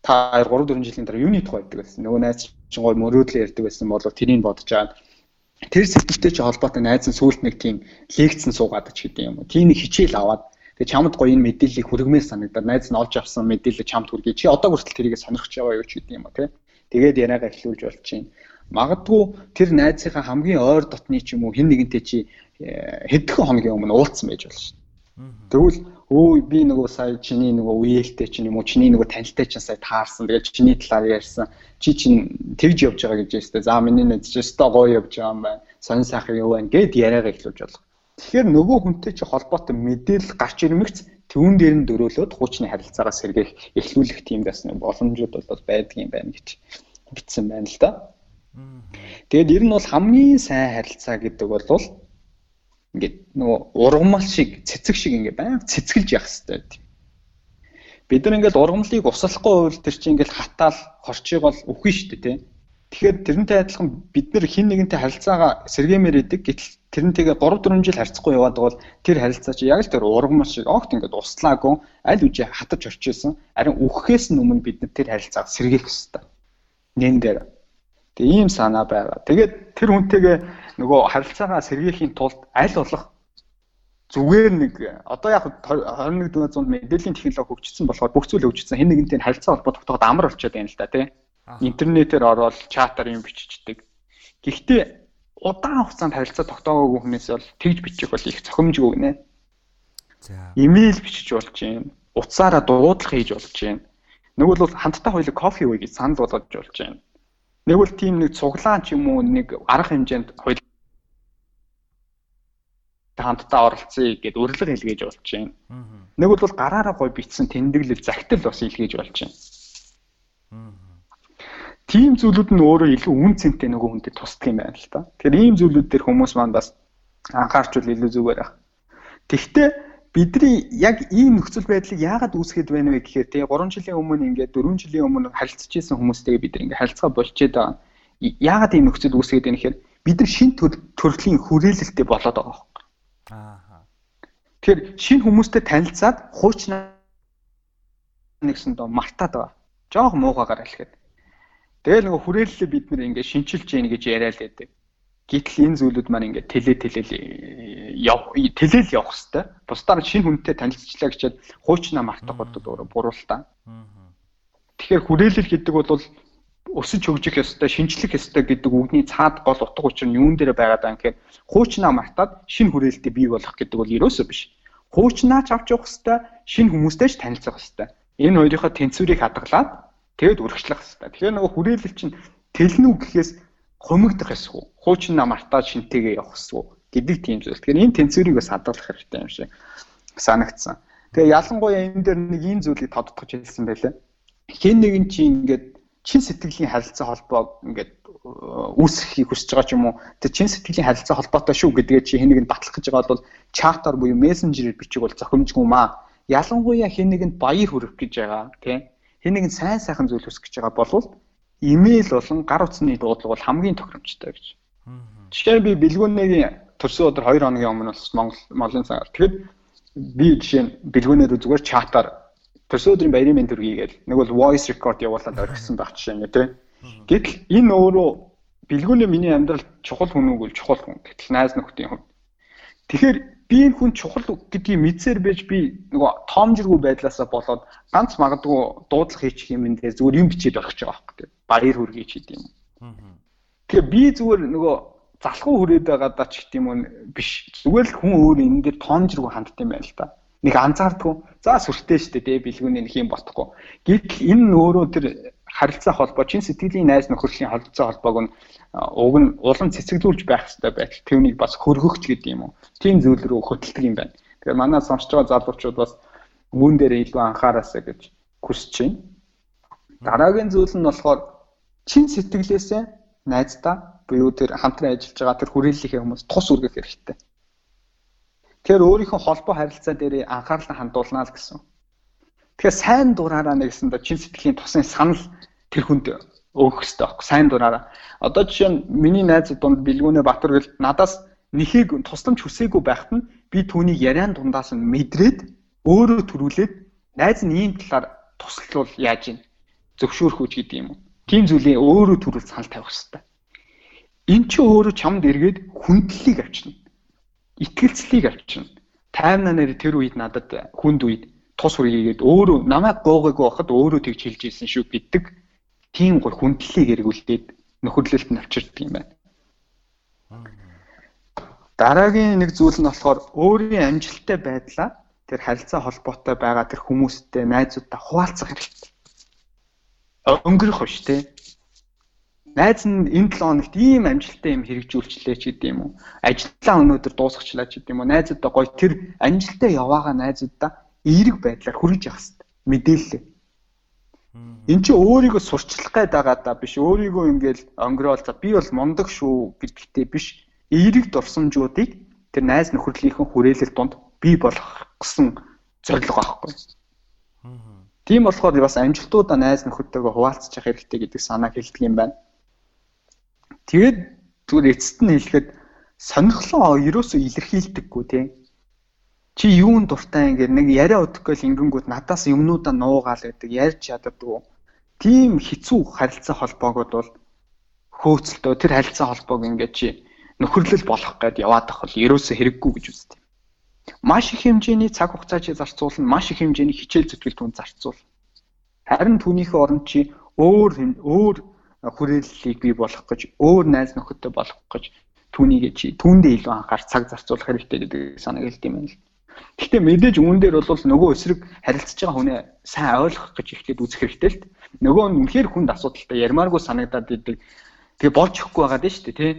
B: Та 3 4 жилийн дараа юуны тухай ярьдаг байсан. Нөгөө найз чинь гой мөрөөдлөө ярьдаг байсан бол тэрийг бодож байгаа. Тэр сэдвтэй чи холбоотой найз нь сүулт нэг тийм лекцэн суугаад ч гэдэм юм. Тийм нэг хичээл аваад Тэгээ чамд гоё энэ мэдээллийг хүргэмээр санагдаад найз нь олж авсан мэдээлэл чамд хүргэе. Чи одоо хүртэл тэрийг сонирхож яваа юу ч гэдэг юм уу тий. Тэгээд яриагаа эхлүүлж болчихно. Магадгүй тэр найзынхаа хамгийн ойр дотны ч юм уу хэн нэгэнтэй чи э, хэдхэн хоногийн өмнө уулзсан байж болно шүү. Тэгвэл өө би нөгөө сая чиний нөгөө үеэлтэй чинь юм уу чиний нөгөө танилтай чинь сая таарсан. Тэгээд чиний талаар ярьсан. Чи чинь тэгж явж байгаа гэж ястэй. За миний нэг ч өстой гоё явж байгаа юм байна. Сонин сайхан юу байна гэд яриагаа эхлүүлж болох. Тэгэхээр нөгөө хүнтэй чи холбоотой мэдээлэл гарч ирмэгц түүн дээр нь дөрөөлөд хуучны харилцаагаа сэргээх эхлүүлэх тийм басна боломжууд бол байдаг юм байна гэж бичсэн байна л да. Тэгээд ер нь бол хамгийн сайн харилцаа гэдэг бол ингээд нөгөө ургамал шиг цэцэг шиг ингээд байнга цэцгэлж явах хэрэгтэй тийм. Бид нар ингээд ургамлыг услахгүй бол тэр чинь ингээд хатаал хорчиг бол үхэн шүү дээ тийм. Тэгэхээр тэрнтэй адилхан бид нар хин нэгэнтэй харилцаагаа сэргэмээр идэг гэтэл тэрнтэйгээ 3 4 жил харьцахгүй яваад бол тэр харилцаа чи яг л тэр ургамал шиг огт ингээд услаагүй аль үжи хатаж орчихсон. Харин үхэхээс нь өмнө бид нар тэр харилцааг сэргээх хэрэгтэй. Нэн дээр. Тэгээ ийм санаа байгаа. Тэгээд тэр хүнтэйгээ нөгөө харилцаагаа сэргээхийн тулд аль болох зүгээр нэг одоо яг 21 зуунд мэдээллийн технологи хөгжсөн болохоор бүх зүйл хөгжсөн хэн нэгэнтэй харилцаа холбоо тогтооход амар болчиход байна л да тий. Интернетээр ороод чатаар юм биччихдэг. Гэхдээ удаан хугацаанд харилцаа тогтоогоогүй хүнээс бол тэгж бичих бол их цохимжгүй гинэ. За. Имэйл бичиж болж юм. Утсаараа дуудлага хийж болж юм. Нэг бол хамтдаа хоёул кофе ууя гэж санал болгож болж юм. Нэг бол тийм нэг цуглаан ч юм уу нэг арга хэмжээнд хоёул хамтдаа оролцъё гэд урилга хэлгээж болж байна. Нэг бол гараараа гой битсэн тэмдэглэл загтал бас илгээж болж байна. Тийм зүйлүүд нь өөрөө илүү үн цэнтэй нөгөө хүнтэй тусдаг юм байна л та. Тэгэхээр ийм зүйлүүд дээр хүмүүс маань бас анхаарчвал илүү зүгээр байх. Тэгвэл бидний яг ийм нөхцөл байдлыг яагаад үүсгээд байна вэ гэхээр тий 3 жилийн өмнө ингээд 4 жилийн өмнө харилцаж исэн хүмүүстэйгээ бид ингээд харилцаа болчиход байгаа. Яагаад ийм нөхцөл үүсгээд байна гэхээр бид нар шин төрлийн хүрээлэлтэй болоод байгаа юм. Аа. Тэгэхээр шин хүмүүстэй танилцаад хуучнаа нэгсэн доо мартаад байгаа. Жоох муугаагаар хэлэхэд. Тэгэл нөгөө хүрээлэлээ бид нэр ингээд шинчилж гин гэж яриад байдаг. Гэтэл энэ зүйлүүд маань ингээд тэлээ тэлэл яв тэлэл явах хэвээр. Бусдаар шинэ хүнтэй танилцчлаа гэчихэд хуучнаа мартах бодод өөрөө буруултаа. Тэгэхээр хүрээлэл гэдэг бол өсөж хөгжих ёстой, шинжлэх ёстой гэдэг үгний цаад гол утга учир нь юун дээр байгаад байгаа гэхээр хуучнаа мартаад шинэ хүрээлэлтэй бий болох гэдэг бол ерөөсөө биш. Хуучнаач авч явах ёстой, шинэ хүмүүстэй ч танилцах ёстой. Энэ хоёрынхоо тэнцвэрийг хадгалаад тэгэд үргэлжлэх ёстой. Тэгэхээр нөгөө хүрээлэл чинь тэлнүү гэхээс хумигдах эсвүү хуучнаа мартаад шинтэйгээ явах эсвүү гэдэг тийм зүйл. Тэгэхээр энэ тэнцвэрийг бас хадгалах хэрэгтэй юм шиг санагдсан. Тэгээ ялангуяа энэ дээр нэг ийм зүйлийг тодтогч хэлсэн байлаа. Хэн нэгэн чинь ингээд чин сэтгэлийн харилцаа холбоог ингээд э, үүсгэхийг хүсэж байгаа ч юм уу тэр чин сэтгэлийн харилцаа холбоотой шүү гэдгээ чи хэн нэгэнд батлах гэж байгаа бол чатаар буюу мессенжерээр бичих бол зохимжгүй маа ялангуяа хэн нэгэнд баяр хүрэх гэж байгаа тийм хэн нэгэнд сайн сайхан зүйл хүсэх гэж байгаа болвол имэйл болон гар утасны дуудлага бол хамгийн тохиромжтой гэж. Жишээ нь би бэлгүүнийн төрсөн өдөр 2 хоногийн өмнө бас Монгол Монголын цагаар тэгэхэд би жишээ нь бэлгүүнээр зүгээр чатаар төрсөн өдрийн баярын мэнд төргийгээл нэг бол voice record явуулаад орхисон байх жишээ нь тийм. Гэтэл энэ өөрөө бэлгүүний миний амьдрал чухал хүн үгүй чухал хүн. Гэтэл найз нөхдийн хүн. Тэгэхээр би энэ хүн чухал гэдгийг мэдсээр байж би нөгөө тоомжиргүй байдлаасаа болоод ганц магадгүй дуудлага хийчих юм энэ зүгээр юм бичээд орхиж байгаа байхгүй баяр хүргэж хийд юм. Тэгэхээр би зүгээр нөгөө залхуу хүрээд байгаа даа ч гэдэм юм биш. Зүгээр л хүн өөр энэ дээр тоомжиргүй ханддаг юм байна л та. Нэг анзаардгүй. За сүртэй штэ дээ бэлгүүний нэг юм бодохгүй. Гэтэл энэ нь өөрөө тэр харилцаа холбоо чин сэтгэлийн найз нөхөрлийн харилцаа холбоог нь уг нь улам цэцгэлүүлж байх хэрэгтэй байтал түүнийг бас хөргөгч гэдэг юм уу. Тийм зүйл рүү хөтэлдэг юм байна. Тэгэхээр манай сонсож байгаа залуучууд бас үүн дээр илүү анхаараасаа гэж хүсэж байна. Дараагийн зүйл нь болохоор чин сэтгэлээсээ найздаа буюу тэр хамтран ажиллаж байгаа тэр хүрээллийнхээ хүмүүс тус үргэх хэрэгтэй. Тэр өөрийнхөө холбоо харилцаа дээр анхаарлаа хандуулнаа л гэсэн. Тэгэхээр сайн дураараа нэгсэндээ чин сэтгэлийн тусын санал тэр хүнд өгөх хэрэгтэй байхгүй сайн дураараа. Одоо жишээ нь миний найз дунд Билгүүнэ Батар гэл надаас нэхийг тусламж хүсээгүй байхад нь би түүнийг яриан дундаас нь мэдрээд өөрөө төрүүлээд найз нь ийм талаар туслал яаж ийн зөвшөөрөх үуч гэдэг юм уу. Тийм зүйлээ өөрөө төрүүл санал тавих хэрэгтэй. Эн чинь өөрөө чамд эргээд хүндлэлийг авчирна. Итгэлцлийг авчирна. Таймнаа нэр тэр үед надад хүнд үед тус хүргээгээд өөрөө намайг гоогоогүй байхад өөрөө тэгж хэлж ийсэн шүү гэдэг тийм гол хүндлэлийг эргүүлээд нөхөрлөлт нь авчирдаг юм байна. Дараагийн нэг зүйл нь болохоор өөрийн амжилттай байдлаа тэр харилцаа холбоотой байгаа тэр хүмүүстэй найзуудтай хуваалцах хэрэгтэй. Өнгөрөх биш те. Найз нь энэ 7 хоногт ийм амжилттай юм хэрэгжүүлчлээ ч гэдэм уу. Ажлаа өнөөдөр дуусгачлаа ч гэдэм үү. Найзуудаа гоё тэр амжилтаа яваага найзуудаа эерэг байдлаар хүргэж явах хэрэгтэй. Мэдээлэл. Эн чи өөрийгөө сурчлах гээд байгаа даа биш. Өөрийгөө ингээл өнгөрөөл за би бол мундаг шүү гэдэгтээ биш. Эерэг дурсамжуудыг тэр найз нөхөрлийнхэн хүрээлэл донд бий болгох гэсэн зорилго байхгүй. Тийм болохоор бас амжилтуудаа найз нөхөдтэйгээ хуваалцах хэрэгтэй гэдэг санааг хэлдэг юм байна. Тэгээд зүгээр эцэст нь хэлэхэд сонирхлоо ерөөсөө илэрхийлдэггүй тийм. Чи юунд дуртай ингээ нэг яриа өдөхгүй л ингэнгүүт надаас юмнуудаа нуугаал гэдэг ярьж чаддаггүй. Тийм хэцүү харилцаа холбоогод бол хөөцөлтөө тэр харилцаа холбоог ингээ чи нөхөрлөл болох гээд яваад тахвал ерөөсөө хэрэггүй гэж үздэг. Маш их хэмжээний цаг хугацаа чи зарцуулна, маш их хэмжээний хичээл зүтгэл түн зарцуулна. Харин түүнийхээ оронд чи өөр өөр хүрээллийг бий болгох гэж өөр найз нөхөдтэй болох гэж түүнийг чи түүндээ илүү анхаар цаг зарцуулах хэрэгтэй гэдэг санааг хэлдэм юм л. Гэхдээ мэдээж үүн дээр бол нөгөө эсрэг харилцаж байгаа хүнээ сайн ойлгох гэж ихлэд үзэх хэрэгтэй л. Нөгөө нь үнэхээр хүнд асуудалтай ярмааргүй санагдаад идэг. Тэгээ болж өгөхгүй байгаад шүү дээ, тий.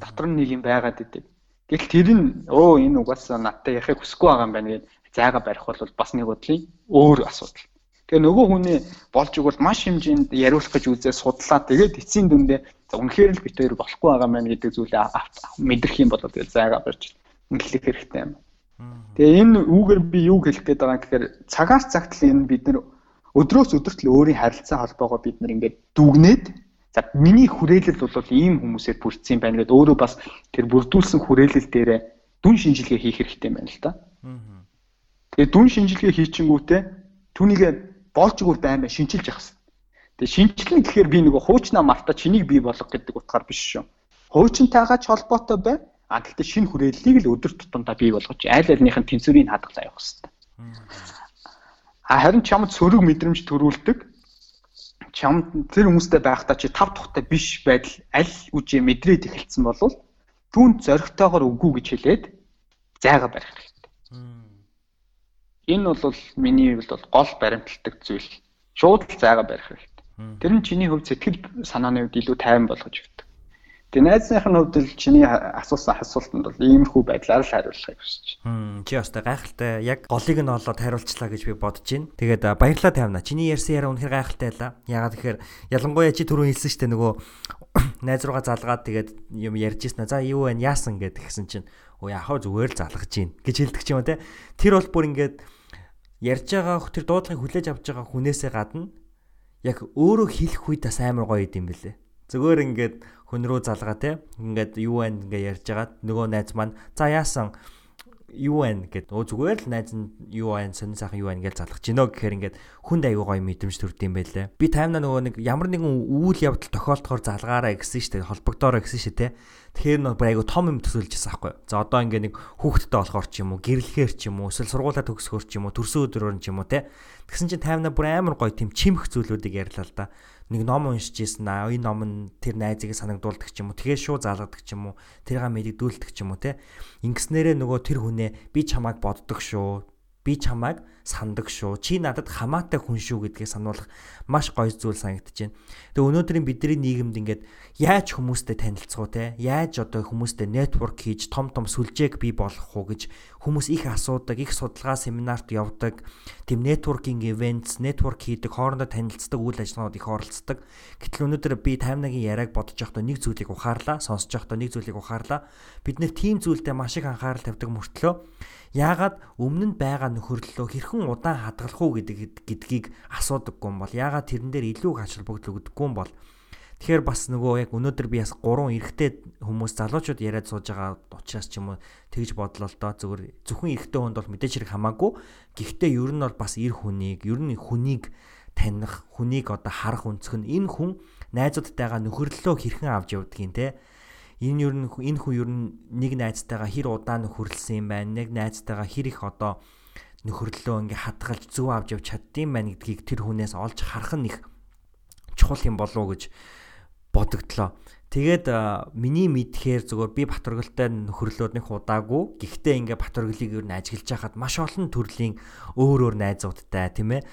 B: Дотор нь нэг юм байгаад идэг. Гэтэл тэр нь өө энэ угаасаа надтай яхахыг хүсэхгүй байгаа юм байна гэж зайгаа барих бол бас нэг бодлын өөр асуудал. Тэгээ нөгөө хүний болж игэл маш хэмжээнд яриулах гэж үзээ судлаа. Тэгээд эцсийн дүндээ үнэхээр л бит хоёр болохгүй байгаа мэн гэдэг зүйлээ мэдрэх юм бол тэгээд зайгаа барьж ингэлэх хэрэгтэй юм. Тэгээ энэ үүгээр би юу хэлэх гээд байгаа гэхээр цагаас цагт л энэ бид нар өдрөөс өдөрт л өөрийн харилцаа холбоогоо бид нар ингээд дүгнээд за миний хүрээлэл бол ийм хүмүүсээр бүрдсэн байна гэдээ өөрөө бас тэр бүрдүүлсэн хүрээлэл дээрээ дүн шинжилгээ хийх хэрэгтэй юм байна л да. Тэгээ дүн шинжилгээ хийчихэнгүүтээ түүнийг болж өгөр баймаа шинчилж явах хэрэгтэй. Тэгээ шинчлэн гэхээр би нөгөө хуучнаа мартаа чинийг бий болгох гэдэг утгаар биш шүү. Хуучнтайгаа ч холбоотой бай. А гэхдээ шинэ хүрээллийг л өдөр тутамдаа бий болгож айл альных нь тэнцвэрийг хадгалаа явах хэрэгтэй. А харин чамд сөрөг мэдрэмж төрүүлдэг чамд тэр хүмүүстэй байхдаа чи тав тухтай биш байдал аль үжээ мэдрээд эхэлсэн болвол түүнд зоригтойгоор үгүй гэж хэлээд зайгаа барих хэрэгтэй. Энэ бол миний хувьд бол гол баримталдаг зүйл. Шууд л зайгаа барих хэрэгтэй. Тэр нь чиний хувьд сэтгэл санааны хувьд илүү тайван болгож өгдөг. Тэгээ найзныхын хувьд л чиний асуусан асуултанд бол иймэрхүү байдлаар л хариулахыг хүсэж
A: байна. Чи өстой гайхалтай яг голыг нь олоод хариулчлаа гэж би бодож байна. Тэгээд баярлалаа тавина. Чиний ярьсан яриа үнэхээр гайхалтай байлаа. Ягаад тэгэхээр ялангуяа чи түрүү хэлсэн штэ нөгөө найз руугаа залгаад тэгээд юм ярьж ирсэн. За юу вэ? Яасан гэд гисэн чинь өө яхаа зүгээр л залгаж гин гэж хэлдэг ч юм уу те. Тэр бол бүр ингээд ярьж байгаа тэр дуудлагыг хүлээж авч байгаа хүнээсээ гадна яг өөрөө хэлэх үед бас амар гоё юм бэлээ. Зүгээр ингээд хүн рүү залгаа те. Ингээд юу вэ ингээ ярьж байгаа нөгөө найз маань за яасан юу вэ гэд өө зүгээр л найз нь юу вэ сонин сайхан юу вэ гэж залгах гинөө гэхээр ингээд хүнд аягүй гоё мэдрэмж төрд юм байлээ. Би таймнаа нөгөө нэг ямар нэгэн үйл явдал тохиолдохоор залгаараа гэсэн дээ. Холбогдоороо гэсэн шүү дээ. Тэгэхээр нөгөө аягүй том юм төсөөлж байгаа байхгүй. За одоо ингээд нэг хүүхэдтэй болохоор ч юм уу, гэрлэхээр ч юм уу, эсвэл сургуулаа төгсгөөр ч юм уу, төрсөн өдрөөр ч юм уу те. Тэгсэн чинь таймнаа бүр амар гоё тийм чимх зүйлүүдийг ярьлаа л да нэг ном уншиж ийсэн аа. Энэ ном нь тэр найзыг санагдуулдаг ч юм уу тэгээ шууд залгадаг ч юм уу тэрийг мэддүүлдэг ч юм уу те. Ингэснээрээ нөгөө тэр хүнээ би чамайг боддог шүү. Би чамайг сандаг шүү. Чи надад хамаатай хүн шүү гэдгийг сануулах маш гоё зүйл санагдаж байна. Тэгээ өнөөдрийн бидний нийгэмд ингээд яаж хүмүүстэй танилцах уу те? Яаж одоо хүмүүстэй network хийж том том сүлжээг бий болгох уу гэж хүмүүс их асуудаг, их судалгаа семинарт явдаг. Тэм networking events, network хийдэг, хоорондоо танилцдаг үйл ажиллагаанд их оролцдог. Гэтэл өнөөдөр би таймнагийн яриаг бодож байхдаа нэг зүйлийг ухаарлаа, сонсож байхдаа нэг зүйлийг ухаарлаа. Бид нэр тийм зүйлдээ маш их анхаарал тавьдаг мөртлөө яагаад өмнө нь байгаа нөхөрлөлөө хэрхэн удаан хадгалах уу гэдэг гэдгийг асуудаггүй юм бол яагаад тэрэн дээр илүү ач холбогдол өгдөггүй юм бол Тэгэхээр бас нөгөө яг өнөөдөр би бас гурван эрэгтэй хүмүүс залуучууд яриад сууж байгаа учраас ч юм уу тэгж бодлоо л доо зөвхөн зөвхөн эрэгтэй хүнд бол мэдээж хэрэг хамаагүй. Гэхдээ ер нь бол бас эр хүнийг, ер нь хүнийг таних, хүнийг одоо харах өнцг нь энэ хүн найзуудтайгаа нөхөрлөлөө хэрхэн авч явдгийг те энэ ер нь энэ хүн ер нь нэг найзтайгаа хэр удаан нөхөрлсөн юм байна. Нэг найзтайгаа хэр их одоо нөхөрлөлөө ингээ хадгалж зөв авч явж чаддсан байна гэдгийг тэр хүнээс олж харах нь их чухал юм болов уу гэж бодогдлоо. Тэгээд миний мэдхээр зүгээр би Батөргөлтэй нөхөрлөөд нэг удаагүй. Гэхдээ ингээ Батөргөлийг юу н ажиглаж байхад маш олон төрлийн өөр өөр найзуудтай тийм ээ.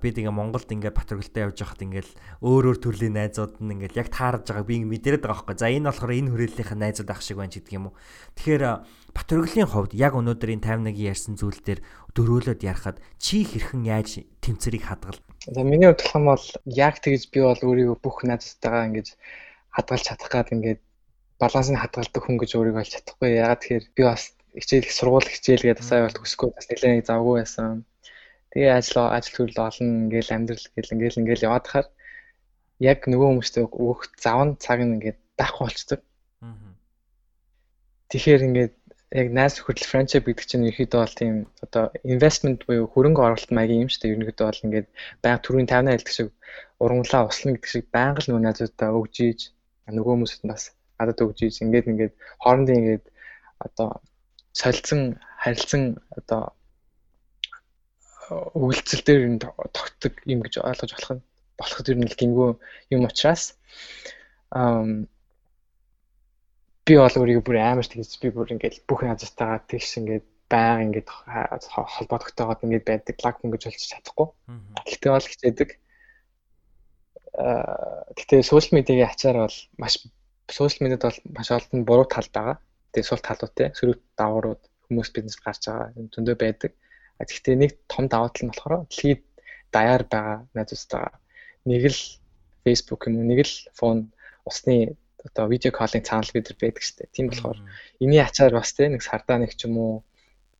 A: Би тэгээ Монголд ингээ Батөргөлтэй явж байхад ингээл өөр өөр төрлийн найзууд нь ингээл яг таарж байгааг би мэдэрээд байгаа байхгүй. За энэ болохоор энэ хүрээллийнхэн найзууд ах шиг байна ч гэдэг юм уу. Тэгэхээр Батөргөлийн хувьд яг өнөөдрийн 51-ийн ярьсан зүйл дээр дөрөөлөд ярахад чи хэрхэн яаж тэмцэрийг хадгал.
E: За миний хувьд бол яг тэгж би бол өөрийгөө бүх найзтайгаа ингэж хадгалж чадах гад ингээд балансыг хадгалдаг хүн гэж өөрийгөө олж чадахгүй. Ягаад тэгэхээр би бас хичээл их сургууль хичээл гэдэг асаа болт өсгөө бас нэлээд завгүй байсан. Тэгээ ажил ажил төрөл олон ингээл амьдрал гэл ингээл ингээл яваад хахаар яг нөгөө хүмүүстэй өөх завн цаг нь ингээд даахгүй болцдог. Тэгэхээр ингээд яг найс хөдөл франчайз гэдэг чинь ерөөдөө бол тийм одоо инвестмент буюу хөрөнгө оруулалт маягийн юм шүү дээ. Ерөнхийдөө бол ингээд байнга төрийн 50 хэлдэг шиг ургамлаа услана гэдэг шиг байнга л нөгөө найзуудаа өгж ийж нөгөө хүмүүсд бас гадаад өгж ийж ингээд ингээд хоорондын ингээд одоо солилцсон харилцсан одоо үйлцэл дээр тогтдог юм гэж ойлгож болох нь болоход ер нь л гингөө юм учраас би бол өөрийгөө бүр амар тэгж би бүр ингээд бүх назартайгаа тэгш ингээд байнга ингээд холбоо тогтоогоод ингээд байдаг лаг хүн гэж болж чадахгүй. Гэхдээ бол хичээдэг. Гэхдээ сошиал медиагийн ачаар бол маш сошиал медиад бол маш олон буруу тал байгаа. Тэгээ сул талуудтай сөрөг даваарууд хүмүүс бизнес гарч байгаа зөндөө байдаг. Гэхдээ нэг том даваа тал нь болохоор дэлхийд даяар байгаа найзуудтайгаа нэг л Facebook юм уу нэг л фон усны одоо видео коллинг цаанал бид нар байдаг дээ. Тийм болохоор энэний ачаар бас те нэг сардаа нэг ч юм уу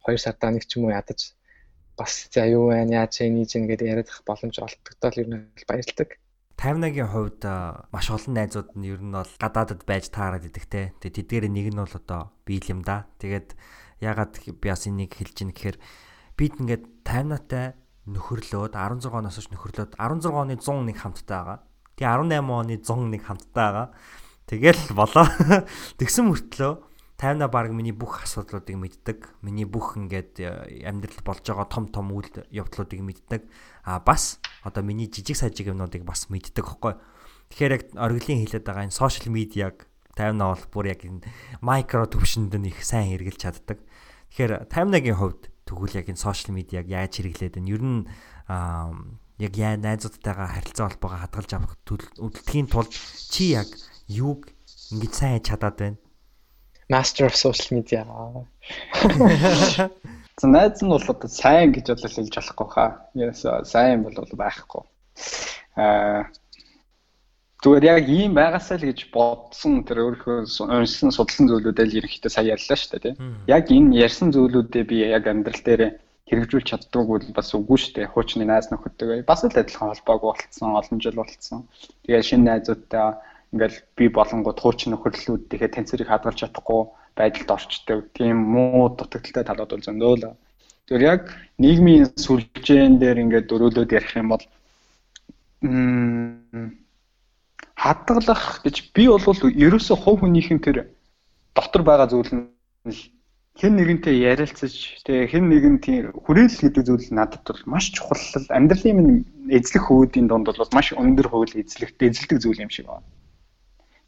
E: хоёр сардаа нэг ч юм уу ядаж бас за юу байна яаж энийг чинь гэдэг яриад ах боломж олддогдоо л ер нь баярлдаг.
A: 51-ийн хувьд маш олон найзууд нь ер нь бол гадаадд байж таарад идэх те. Тэгээ тэдгээрээ нэг нь бол одоо биел юм да. Тэгээд ягаад би бас энийг хэлж ийн гэхээр бид ингээд 50-аатай нөхөрлөөд 16 оноос хойш нөхөрлөөд 16 оны 101 хамттай байгаа. Тэгээ 18 оны 101 хамттай байгаа. Тэгэл болоо. Тэгсэн мөртлөө 50-аа баг миний бүх асуудлуудыг мэддэг. Миний бүх ингээд амьдралд болж байгаа том том үйл явдлуудыг мэддэг а бас одоо миний жижиг сажиг юмнуудыг бас мэддэг хөхгүй. Тэгэхээр яг оргилын хэлээд байгаа энэ сошиал медиаг таймнаа бол бүр яг энэ микро төвшөнд нь их сайн хэрэгжилж чаддаг. Тэгэхээр таймнагийн хувьд тэгвэл яг энэ сошиал медиаг яаж хэрэглээд энэ ер нь яг яа найзуудтайгаа харилцаа холбоогоо хадгалж авах үлдэхийн тулд чи яг юуг ингэж сайн чадаад байна?
E: Master of social media.
B: За найз нь бол одоо сайн гэж бол хэлж болохгүй хаа. Яасан сайн бол байхгүй. Аа зүгээр яг ийм байгаасаа л гэж бодсон тэр өөрийнхөө уншсан судалсан зүйлүүдээ л ерөнхийдөө сая ярьлаа шүү дээ тийм. Яг энэ ярьсан зүйлүүдээ би яг амьдрал дээр хэрэгжүүлж чаддаггүй бол бас үгүй шүү дээ. Хуучны найз нөхөдтэй бас л адилхан холбоогүй болцсон, олон жил болцсон. Тэгээд шинэ найзуудтай ингээл би болонгууд хуучин нөхөрлөлүүдийнхээ тэнцвэрийг хадгалж чадахгүй байдалд орчдөг. Тийм муу дутагдaltaй талууд бол зөндөө л. Тэр яг нийгмийн сүлжээн дээр ингээд дөрөөлөд ярих юм бол хадгалах гэж би бол ерөөсөө хувь хүнийхэн тэр дотор байгаа зүйл нь хэн нэгэнтэй ярилцаж тэгээ хэн нэгэн тийм хүрээлэл гэдэг зүйл надад бол маш чухал амьдралын минь эзлэх хөвүүдийн донд бол маш өндөр хувь эзлэх эзэлдэг зүйл юм шиг байна.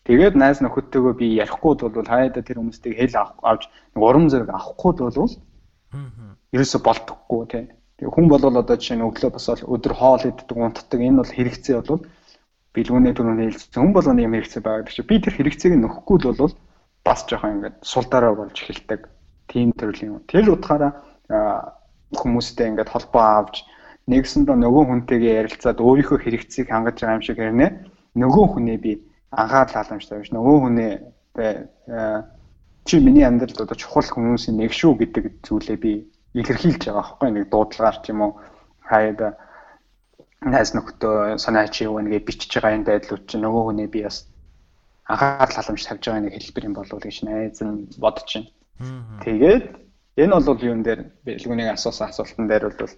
B: Тэгээд найз нөхөдтэйгөө би ярихгүй бол хаяада тэр хүмүүстэй хэл авч урам зориг авахгүй бол ерөөсө болдохгүй тий. Тэгээ хүн бол одоо жишээ нь өглөө бас өдөр хоол иддэг, унтдаг энэ бол хэрэгцээ бол билгүүний түрүүний хэлсэн. Хүн болгоны юм хэрэгцээ байгаа гэж. Би тэр хэрэгцээг нөхгүй л бол бас жоохон ингээд сул дараа болж эхэлдэг. Тийм төрлийн юм. Тэр утгаараа хүмүүстэй ингээд холбоо авч нэгсэндээ нөгөө хүнтэйгээ ярилцаад өөрийнхөө хэрэгцээг хангаж байгаа юм шиг хэрнээ нөгөө хүнээ би анхаарал халамжтай биш нөгөө хүнээ чи миний амьдралд одоо чухал хүмүүсийн нэг шүү гэдэг зүйлээ би илэрхийлж байгаа байхгүй нэг дуудлагаар ч юм уу хаяада найз нөхдөө санаач юу нэгэ бичиж байгаа энэ байдлууд чинь нөгөө хүнээ би бас анхаарал халамж тавьж байгаа нэг хэлбэр юм болов уу гэж найз нь бодож байна. Тэгээд энэ бол юун дээр бэлгүүнийг асуусан асуултан дээр бол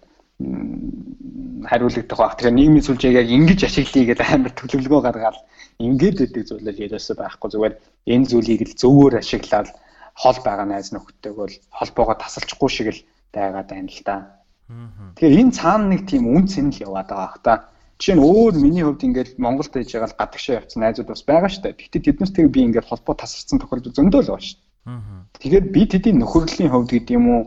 B: хариулагдах баг. Тэгэхээр нийгмийн сүлжээг яг ингэж ашиглая гэдэг амар төлөвлөгөө гаргаад ингээд өгдөг зүйлэл ерөөсөө байхгүй зүгээр энэ зүйлийг л зөвөр ашиглаад хол байгаа найз нөхдөйг бол холбоогоо тасалчихгүй шиг л байгаад байна л да. Тэгэхээр энэ цаана нэг тийм үн цэн л яваад байгаа хта. Жишээ нь өөр миний хувьд ингээд Монголд ээж байгаа л гадагшаа явцсан найзууд бас байгаа дээ. Гэхдээ тэднэртэй би ингээд холбоо тасарсан тохиолдол зөндөө л байна дээ. Тэгэхээр би тэдний нөхөрлийн хувьд гэдэг юм уу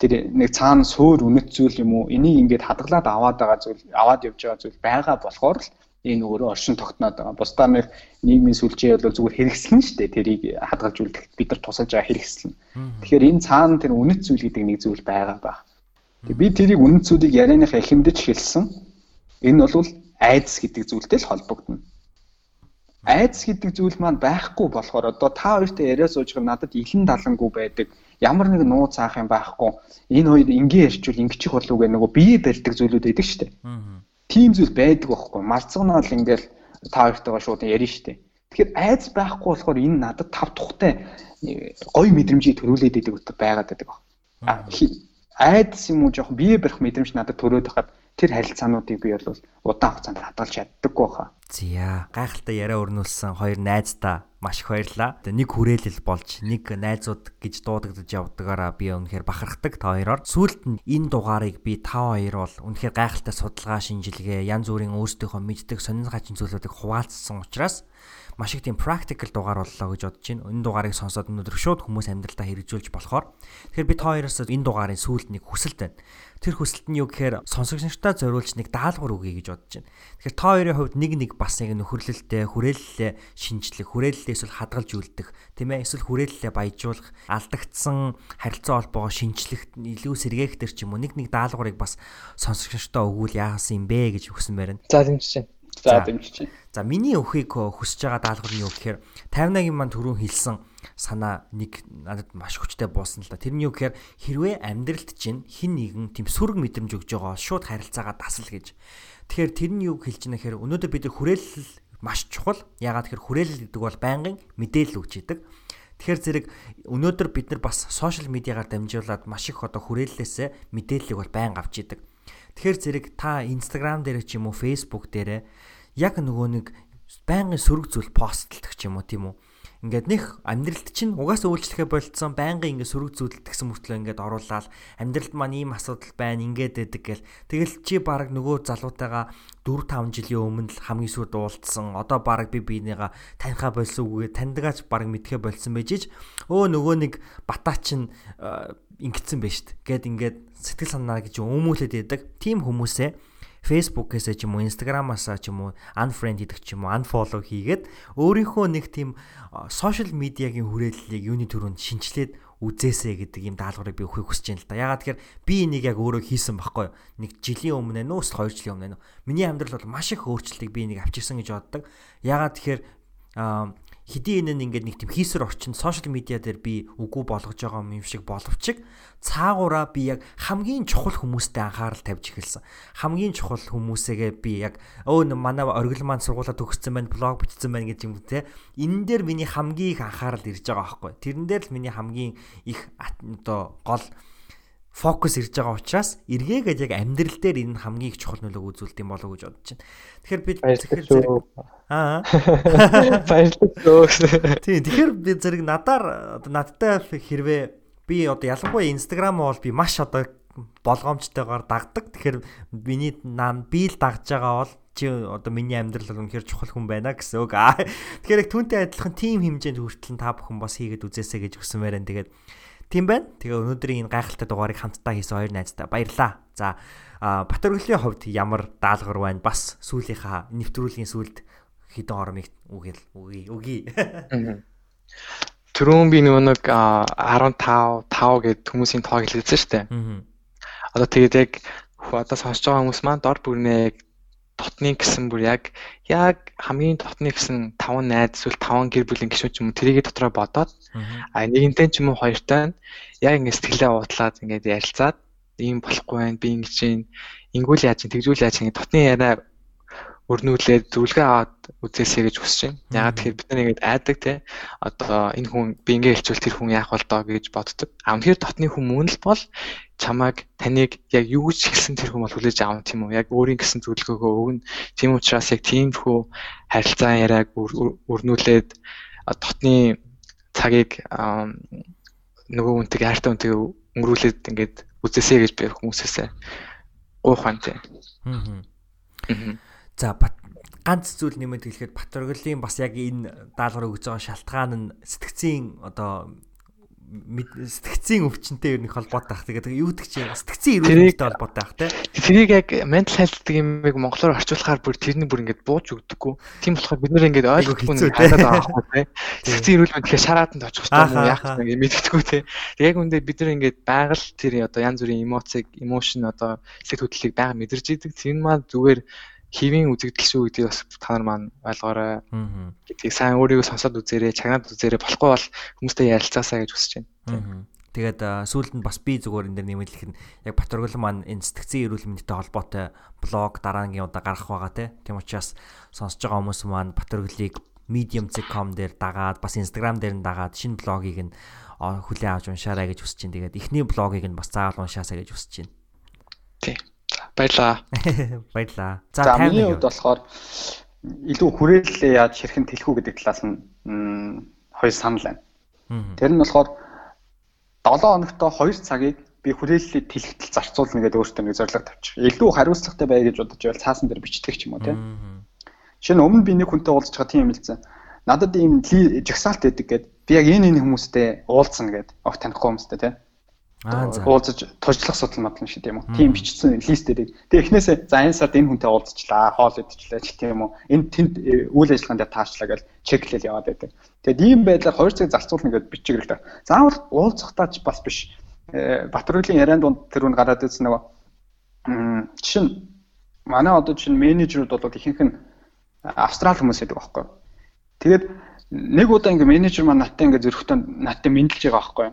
B: тэр нэг цаана суур үнэт зүйл юм уу энийг ингээд хадгалаад аваад байгаа зүйл аваад явж байгаа зүйл байгаа болохоор л энэ өөрөө оршин тогтноод. Бусдаа нэг нийгмийн сүлжээ бол зүгээр хэрэгслэн шүү дээ. Тэрийг хадгалж үлдэх бид нар тусалж байгаа хэрэгслэн. Тэгэхээр энэ цаана тэр үнэт зүйл гэдэг нэг зүйл байгаа ба. Тэг би тэрийг үнэт зүйлийг ярианыхаа эхэндэж хэлсэн Энэ бол айдас гэдэг зүйлтэй л холбогдно. Айдас гэдэг зүйл маань байхгүй болохоор одоо та хоёртой яриа сууж байгаа надад илэн даланггүй байдаг. Ямар нэг нуу цаах юм байхгүй. Энэ хоёр ингийн ярьчвал ингэчих болов уу гэх нөгөө бие барьдаг зүйлүүд байдаг шүү дээ. Тийм зүйл байдаг байхгүй. Марцгнаа л ингээл та хоёртойгоо шууд ярина дээ. Тэгэхээр айц байхгүй болохоор энэ надад тав тухтай гоё мэдрэмжийг төрүүлээд идэг байгаад байдаг. Айц юм уу жоох бие барих мэдрэмж надад төрөөд хахад тэр харилцаануудыг би бол удаан хугацаанд хадгалж чаддаггүй хаа.
A: Зя гайхалтай яриа өрнүүлсэн хоёр найздаа маш их баярлаа. Нэг хүрээлэл болж нэг найзууд гэж дуудагдаж явдгаараа би үнэхээр бахархдаг та хоёроор. Сүүлд нь энэ дугаарыг би та хоёр бол үнэхээр гайхалтай судалгаа шинжилгээ янз бүрийн өөрсдийнхөө мэддэг хачин зүйлүүдийг хуваалцсан учраас маш их тийм practical дугаар боллоо гэж бодож байна. Энэ дугаарыг сонсоод өнөөдөр шууд хүмүүс амьдралдаа хэрэгжүүлж болохоор тэгэхээр би та хоёроос энэ дугаарын сүүлд нэг хүсэлт байна. Тэр хүсэлт нь юу гэхээр сонсогчнортой зориулж нэг даалгавар өгье гэж бодож байна. Тэгэхээр та хоёрын хувьд нэг нэг бас нэг нөхөрлөлтөй хүрээлэлээ шинжлэх, хүрээлэлээ эсвэл хадгалж үлдэх, тийм ээ? Эсвэл хүрээлэлээ баяжуулах, алдагдсан харилцаа холбоогоо шинжлэх, илүү сэргээх төр ч юм уу нэг нэг даалгаврыг бас сонсогчнортой өгвөл яасан юм бэ гэж хүсэн байна.
E: За дэмжиж байна.
B: За дэмжиж.
A: За миний өхийг хүсэж байгаа даалгавар нь юу гэхээр 58-гийн маань түрүүн хэлсэн санаа нэг надад маш хүчтэй буусан л да. Тэр нь юу гэхээр хэрвээ амьдралд чинь хин нэгэн тийм сүрэг мэдрэмж өгж байгаа шууд харилцаагаа дасал гэж. Тэгэхээр тэр нь юу хэлж байна гэхээр өнөөдөр бид хүрээлэл маш чухал. Ягаад гэхээр хүрээлэл гэдэг бол байнгын мэдээлэл өгч идэг. Тэгэхээр зэрэг өнөөдөр бид нар бас сошиал медиагаар дамжуулаад маш их одоо хүрээллээсээ мэдээллийг бол байнга авч идэг. Тэгэхээр зэрэг та Instagram дээр ч юм уу Facebook дээр яг нөгөө нэг байнгын сөрөг зүйл постлдог ч юм уу тийм үү. Ингээд нэх амьдралд чинь угаасаа үйлчлэхэ болцсон байнгын ингээд сөрөг зүйлд гэсэн мөртлөө ингээд оруулаад амьдралд маань ийм асуудал байна ингээд байдаг гэл. Тэгэл чи баг нөгөө залуутайгаа 4 5 жилийн өмнө л хамгийн сүүлд уулзсан. Одоо баг би биенийгаа таньхаа болсон үгээ таньдгаач баг мэдхэ болсон байж ич. Өө нөгөө нэг батаа чинь ингэсэн байж шít. Гэт ингээд сэтгэл санаа гэж өмүүлээд байдаг. Тим хүмүүсээ Facebook-ээс ч юм уу Instagram-аас ч юм уу unfriend хийдэг ч юм уу unfollow хийгээд өөрийнхөө нэг тийм social media-гийн хүрээллийг юуны төрөнд шинчлээд үзээсэй гэдэг юм даалгаврыг би өгөхийг хүсэж байна л да. Ягаад тэгэхээр би энийг яг өөрөө хийсэн байхгүй юу? Нэг жилийн өмнө нөөс 2 жилийн өмнө. Миний амьдрал бол маш их өөрчлөлтийг би энийг авчирсан гэж боддог. Ягаад тэгэхээр хэдийн энэ нь ингээд нэг тийм хийсэр орчин сошиал медиа дээр би үгүй болгож байгаа юм шиг боловч цаагаараа би яг хамгийн чухал хүмүүстэй анхаарал тавьж эхэлсэн. Хамгийн чухал хүмүүсээгээ би яг өө манай оргил маань сургуулаа төгссөн байна, блог бичсэн байна гэж юм те. Энэ дээр миний хамгийн их анхаарал ирж байгаа байхгүй. Тэрэн дээр л миний хамгийн их одоо гол фокус ирж байгаа учраас эргээгээд яг амьдрал дээр энэ хамгийн их чухал нөлөө үзүүлдэг юм болов уу гэж бодож байна. Тэгэхээр би
E: тэгэхээр зэрэг
A: аа
E: баярлалаа.
A: Тийм тэгэхээр би зэрэг надаар надтай хэрвээ би одоо ялангуяа Instagram бол би маш одоо болгоомжтойгоор дагдаг. Тэгэхээр миний наан би л дагж байгаа бол чи одоо миний амьдрал бол үнэхээр чухал хүн байна гэсэн үг. Тэгэхээр яг түүнтэй адилхан тим хэмжээнд хүртэл та бүхэн бас хийгээд үзээсэй гэж хүсмээр байна. Тэгээд Тийм байна. Тэгээ өнөөдрийн энэ гайхалтай дугаарыг хамтдаа хийсэн хоёр найзтай баярлаа. За Батөр өглөөний хувьд ямар даалгавар байна? Бас сүүлийнхаа нэвтрүүлгийн сүлд хідэн хормыг үгэл үгүй үгүй.
E: Түрүүн би нөгөө нэг 15 5 гэд хүмүүсийн тоог хэлсэн шүү дээ. Одоо тэгээд яг одоо сонсож байгаа хүмүүс маань дор бүрнээ дотны гэсэн бүр яг яг хамгийн дотны гэсэн 5 найз эсвэл 5 гэр бүлийн гишүүн ч юм тэрийг дотроо бодоод а нэгэнтэй ч юм уу хоёртой нь яг ингэ сэтгэлээ уудлаад ингээд ярилцаад ийм болохгүй байх би ингэж чинь ингүүл яаж чинь тэгжүүл яаж чинь дотны яриа өрнүүлээд зөвлөгөө аваад үзээсэй гэж хүсэж байна. Ягаад тэгэхээр бид нар ингээд айдаг те одоо энэ хүн би ингээ хэлчихвэл тэр хүн яах бол доо гэж боддог. А үнэхээр дотны хүн мөн л бол чамайг таныг яг юу ч хэлсэн тэр бол хүлээж аав тийм үү? Яг өөрийн гэсэн зөвлөгөөгөө өгнө. Тийм учраас яг тиймэрхүү харилцаа яриаг өрнүүлээд дотны цагийг нөгөө үнтэйг хайртай үнтэйг өнгөрүүлээд ингээд үзээсэй гэж би хүмүүсээсээ гуйх байна тийм.
A: За ганц зүйл нэмээд хэлэхэд Батөргөлийн бас яг энэ даалгавар өгж байгаа шалтгаан нь сэтгцийн одоо сэтгцийн өвчнтэй ер нь холбоотой байх. Тэгээд юу гэдэг чинь сэтгцийн эрүүлэнтэй холбоотой байх те.
E: Тэрийг яг mental health гэдэг юмыг монголоор орчуулахаар бүр тэрний бүр ингээд бууж өгдөггүй. Тийм болохоор бид нэр ингээд ойлгохгүй ханаад байгаа байхгүй те. Сэтгцийн эрүүлэн тэгэхээр шараатанд очих юм яах вэ гэж мэддэггүй. Тэг яг үндэ бид нэр ингээд байгаль тэр одоо янз бүрийн эмоциг, emotion одоо сэтгэл хөдлөлийг байнга мэдэрч идэг. Тэр нь маань зүгээр хэвийн үзэгдэл шүү гэдгийг бас та нар маань ойлгоорой. Гэдгийг сайн өөрийгөө сонсоод үзээрэй, чагнаад үзээрэй. Болохгүй бол хүмүүстэй ярилцаасаа гэж хүсэж байна.
A: Тэгээд сүүлд нь бас би зүгээр энэ дэр нэмэлдэх нь яг Батөргөл маань энэ сэтгцэн эрүүл мэндтэй холбоотой блог дараагийн удаа гарах байгаа те. Тийм учраас сонсож байгаа хүмүүс маань Батөргөлийг medium.com дээр дагаад бас Instagram дээр нь дагаад шинэ блогийг нь хүлээн авч уншаарай гэж хүсэж байна. Тэгээд эхний блогийг нь бас заавал уншаасаа гэж хүсэж байна.
E: Тий. Баярлаа.
A: Баярлаа.
B: За миний хувьд болохоор илүү хүрээлэлээ яаж хэрхэн тэлхүү гэдэг талаас нь хоёр санал байна. Тэр нь болохоор 7 хоногтой 2 цагийг би хүрээллээ тэлхтэл зарцуулна гэдэг өөртөө нэг зорилго тавьчих. Илүү хариуцлагатай бай гэж бодож байвал цаасан дээр бичдэг ч юм уу тийм. Жишээ нь өмнө би нэг хүнтэй уулзж байгаа тийм юм хэлсэн. Надад ийм жагсаалт байдаг гэд би яг энэ энэ хүмүүстэй уулзсан гэд ог танихгүй хүмүүстэй тийм уулзаж тожлох судал мадлан шүү тийм үү. Тийм бичсэн лист дээр. Тэгээ эхнээсээ за энэ сард энэ хүнтэй уулзчлаа, хоол идчихлээ ч тийм үү. Энэ тэнд э, үйл ажиллагаанд таачлаа гэж чеклэл яваад байдаг. Тэгээд ийм байдлаар 2 цаг зарцуулна гэж бичиг хэрэгтэй. Заавал уулзахтаа ч бас биш. Э, Батөргөлийн яриан дунд тэр үн гараад ирсэн нөгөө жишээ нь манай одоо чинь менежерүүд бол ихэнх нь австрал хүмүүс байдаг байхгүй. Тэгээд нэг удаа ингээ менежер маань наттай ингээ зөрөхтөө наттай мэдлж байгаа байхгүй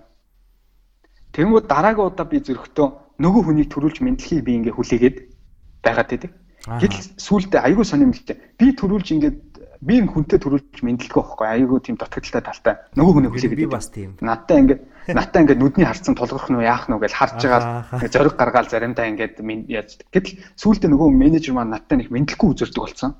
B: Тэнгүүд дараагийн удаа би зөрөхдөө нөгөө хүнийг төрүүлж мэдлэхийг би ингээ хүлээгээд байгаад байдаг. Гэтэл сүултээ айгүй сонирм л дээ. Би төрүүлж ингээд би энэ хүнтэй төрүүлж мэдлэхгүй байхгүй айгүй тийм дутагдaltaй талтай. Нөгөө хүнийг хүлээгээд
A: би бас тийм.
B: Надтай ингээд надтай ингээд нүдний харцсан толгорох нь яах нь гэж харж байгаа зориг гаргаал заримдаа ингээд яаж гэтэл сүултээ нөгөө менежер маань надтай нэг мэдлэхгүй үзэрдэг болсон.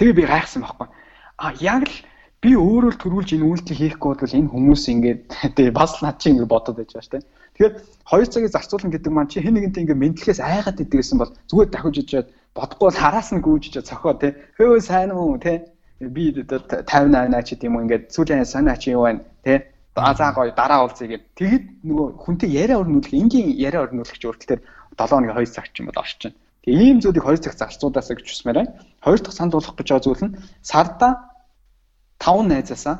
B: Тэгээ би гайхсан байхгүй. А яг л би өөрөө л төрүүлж энэ үйлдэл хийхгүй бол энэ хүмүүс ингээд тэгээ бас над чинь ингээд бодоод байж байгаа шүү дээ. Тэгэхээр 2 цагийг зарцуулна гэдэг маань чи хэн нэгэнтэй ингээ мэдлэхээс айгаад идэг гэсэн бол зүгээр дахиж ижээд бодохгүй бол хараас нь гүйжиж цохоо тий. Хөө сайн уу тий. Би 58 8 ч гэдэм үү ингээд сүүлийн санаа чи юу байна тий. Азаа гоё дараа уулзъя гэд. Тэгэд нөгөө хүнтэй яриа өрнүүлэх энгийн яриа өрнүүлэх ч өөртөл тэр 7 хоногийн 2 цаг ч юм бол орчин. Тэгээ ийм зүйлийг 2 цаг зарцуулаасаа гэж хүсмээр байна. Хоёр дахь санд болох гэж байгаа зүйл нь сарда 5 найзаасаа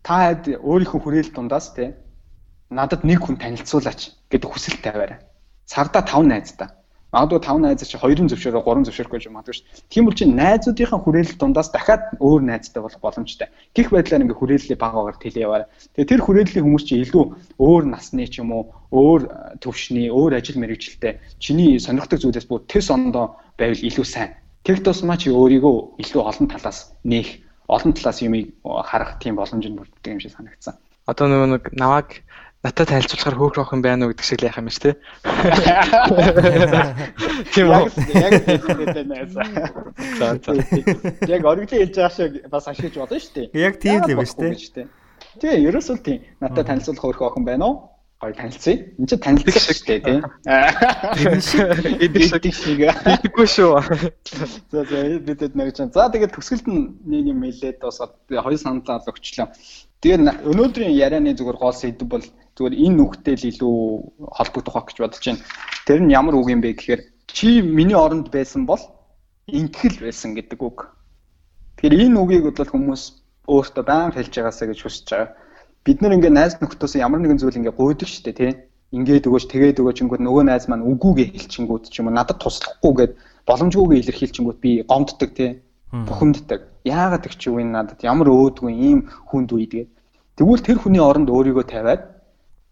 B: та хэд өөрийнхөө хүрээл дундаас тий надад нэг хүн танилцуулаач гэдэг хүсэл тавиарай. Сарда 5 найзтай. Магадгүй 5 найз чи 2 зөвшөөрөө 3 зөвшөөрөхгүй юм магадгүй шүү. Тийм бол чи найзуудынхаа хүрээлэл дундаас дахиад өөр найзтай болох боломжтой. Гэх байдлаар ингээ хүрээллээ багаагаар тэлээ яваарай. Тэгээ тэр хүрээллийн хүмүүс чи илүү өөр насны ч юм уу, өөр төвшний, өөр ажил мэргэжилтэй чиний сонирхдаг зүйлээс бүр төс ондоо байвал илүү сайн. Тэр тусмаа чи өөрийгөө илүү олон талаас нээх, олон талаас юмыг харах тийм боломж нь бүрддэг юм шиг санагдсан.
E: Одоо нөгөө нэг наваг Натаа тайлцуулахаар хөөх рох юм байна уу гэдэг шиг л яхах юм биш тий.
B: Тийм үү. Яг тийм за. Яг ориглон хэлж байгаа шиг бас ашиглаж болно шүү дээ.
A: Яг тийм л юм шүү дээ.
B: Тэгээ ерөөсөө тийм. Натаа танилцуулах хөөх охин байна уу? Гой танилцъя. Энд чинь танилцах шүү дээ тий.
E: Тийм шиг. Эдэг шиг. Эдэггүй шүү.
B: За за бидэд нэг чинь. За тэгээд төгсгөлд нь нэг юм хэлээд дуусаад хоёр саналаа өгчлөө. Тэгээд өнөөдрийн ярианы зүгээр гол сэдв бол зүгээр энэ нүхтэй л илүү холбогдох байх гэж бодож байна. Тэр нь ямар үг юм бэ гэхээр чи миний оронд байсан бол ингэхэл байсан гэдэг үг. Тэгэхээр энэ үгийг бол хүмүүс өөртөө баян хэлж байгаасаа гэж хүсэж байгаа. Бид нэр ингээ найз нөхдөс ямар нэгэн зүйл ингээ гуйдаг штэ тий. Ингээд өгөөч тэгээд өгөөч ингүүд нөгөө найз маань үгүйгээ хэлчихэнгүүд ч юм уу надад туслахгүйгээд боломжгүйгээ илэрхийлчихэнгүүд би гомддог тий бухимддаг. Яагаад гэж чи үн надад ямар өөдгүй ийм хүнд үйдгээд. Тэгвэл тэр хүний оронд өөрийгөө тавиад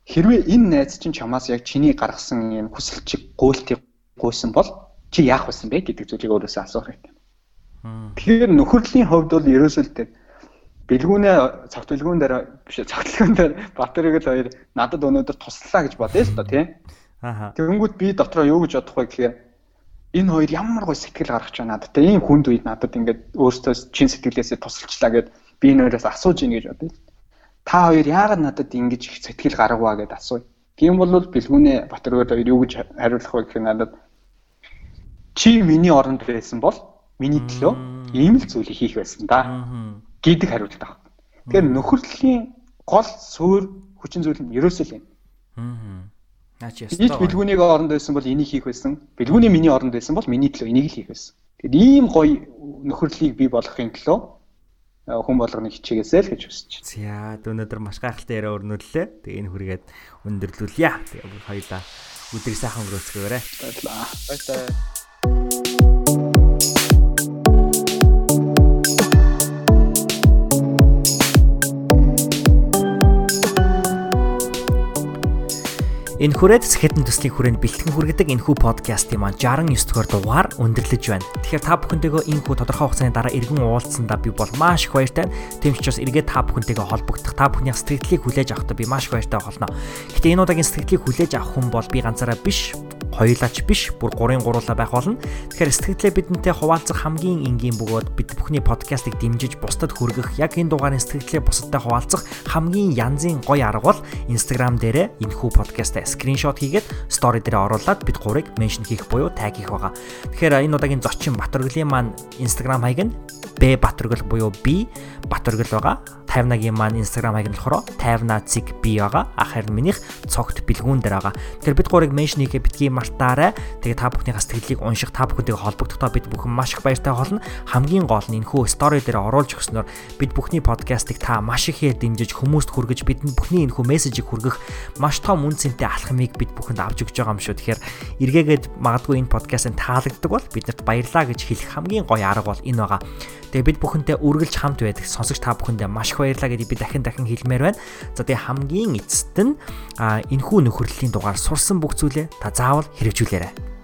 B: хэрвээ энэ найз чинь чамаас яг чиний гаргасан ийм хүсэлчиг гуйлтыг гуйсан бол чи яах байсан бэ гэдэг зүйлийг өөрөөсөө асуух хэрэгтэй. Тэгэхээр нөхөрлийн хувьд бол ерөөсөө тэр бэлгүүнээ цагт бэлгүүн дээр биш цагтлагын дээр Батэрэг л хоёр надад өнөөдөр туслаа гэж бодъё л доо тий. Ааха. Тэгэнгүүт би дотроо юу гэж бодох вэ гэхээр энэ хоёр ямар гой сэтгэл гаргаж байна надад. Ийм хүнд үед надад ингээд өөртөө чин сэтгэлээсээ тусалчлаа гэд би энэ хоёроос асууж ийн гэж бодъё. Та хоёр яагаад надад ингэж их сэтгэл гаргаваа гэд асууя. Тийм бол бэлгүүнээ Батөргөд хоёр юу гэж хариулах вэ гэхээр надад чи миний оронд байсан бол миний төлөө ийм л зүйлийг хийх байсан да гэдэг хариулт авах. Тэгэхээр нөхөрлөлийн гол суурь хүчин зүйл нь ерөөсөө л юм.
A: Аа. Наач ястаа.
B: Энийг бэлгүүнийг оронд байсан бол энийг хийх байсан. Бэлгүүний миний оронд байсан бол миний төлөө энийг л хийх байсан. Тэгэхээр ийм гоё нөхөрлөлийг бий болгохын төлөө хүн болгоны хичээгээсэй л гэж хүсэж байна.
A: За өнөөдөр маш гайхалтай яриа өрнүүллээ. Тэгээ энэ хүргээд өндөрлүүлье. Тэгээ хоёулаа өдрийг сайхан өнгөрөөцгөөрэй.
B: Баярлалаа.
E: Баярлалаа.
A: Энэ хүрээд сэхэтэн төслийн хүрээнд бэлтгэн хүргэдэг энэхүү подкастын маань 69 дугаар дугаар өндөрлөж байна. Тэгэхээр та бүхэнтэйгөө энэхүү тодорхой хугацааны дараа иргэн уулзсандаа би бол маш их баяртай. Тэмч ч бас эргээд та бүхэнтэйгээ холбогдох, та бүхний сэтгэлдлийг хүлээж авахдаа би маш их баяртай болно. Гэтэ энэ удаагийн сэтгэлдлийг хүлээж авах хүн бол би ганцаараа биш, хоёулаач биш бүр 3-ын гуруулаа байх болно. Тэгэхээр сэтгэлээ бидэнтэй хуваалцах хамгийн энгийн бөгөөд бид бүхний подкастыг дэмжиж бусдад хүргэх яг энэ дугаарын сэтгэлээ бусадтай хуваалцах хамгийн янзын гоё арга бол Instagram дээрээ энэхүү подкастаа скриншот хийгээд стори дээр оруулаад бид гурыг меншн хийх буюу таг хийх байгаа. Тэгэхээр энэ удаагийн зочин Батөргөлийн маань Instagram хаяг нь Б Батөргөл буюу B Батөргөл байгаа. 50-нагийн маань Instagram хаяг нь болохоор 50-нациг B байгаа. Ах харин минийх цогт бэлгүүн дээр байгаа. Тэгэхээр бид гурыг меншн хийгээ битгий мартаарай. Тэгээ та бүхнийхээ сэтгэлийг унших, та бүхэнтэйгээ холбогдохдоо бид бүхэн маш их баяртай болно. Хамгийн гол нь энэхүү стори дээр оруулж өгснөөр бид бүхний подкастыг та маш ихээр дэмжиж хүмүүст хүргэж бидний бүхний энэхүү мессежийг хүргэх маш том үн цэнтэй алхмыг бид бүхэнд авч өгч байгаа юм шүү. Тэгэхээр эргээгээд магадгүй энэ подкастын таалагддаг бол биднэрт баярлаа гэж хэлэх хамгийн гоё арга бол энэ байгаа. Тэгээ бид бүхэнтэй үргэлж хамт байдаг сонсогч та бүхэндээ маш их баярлалаа гэдгийг би дахин дахин хэлмээр байна. За тэгээ хамгийн эцэст нь энэхүү нөхөрлөлийн дугаар сурсан бүх зүйлээ та заавал хэрэгжүүлээрэй.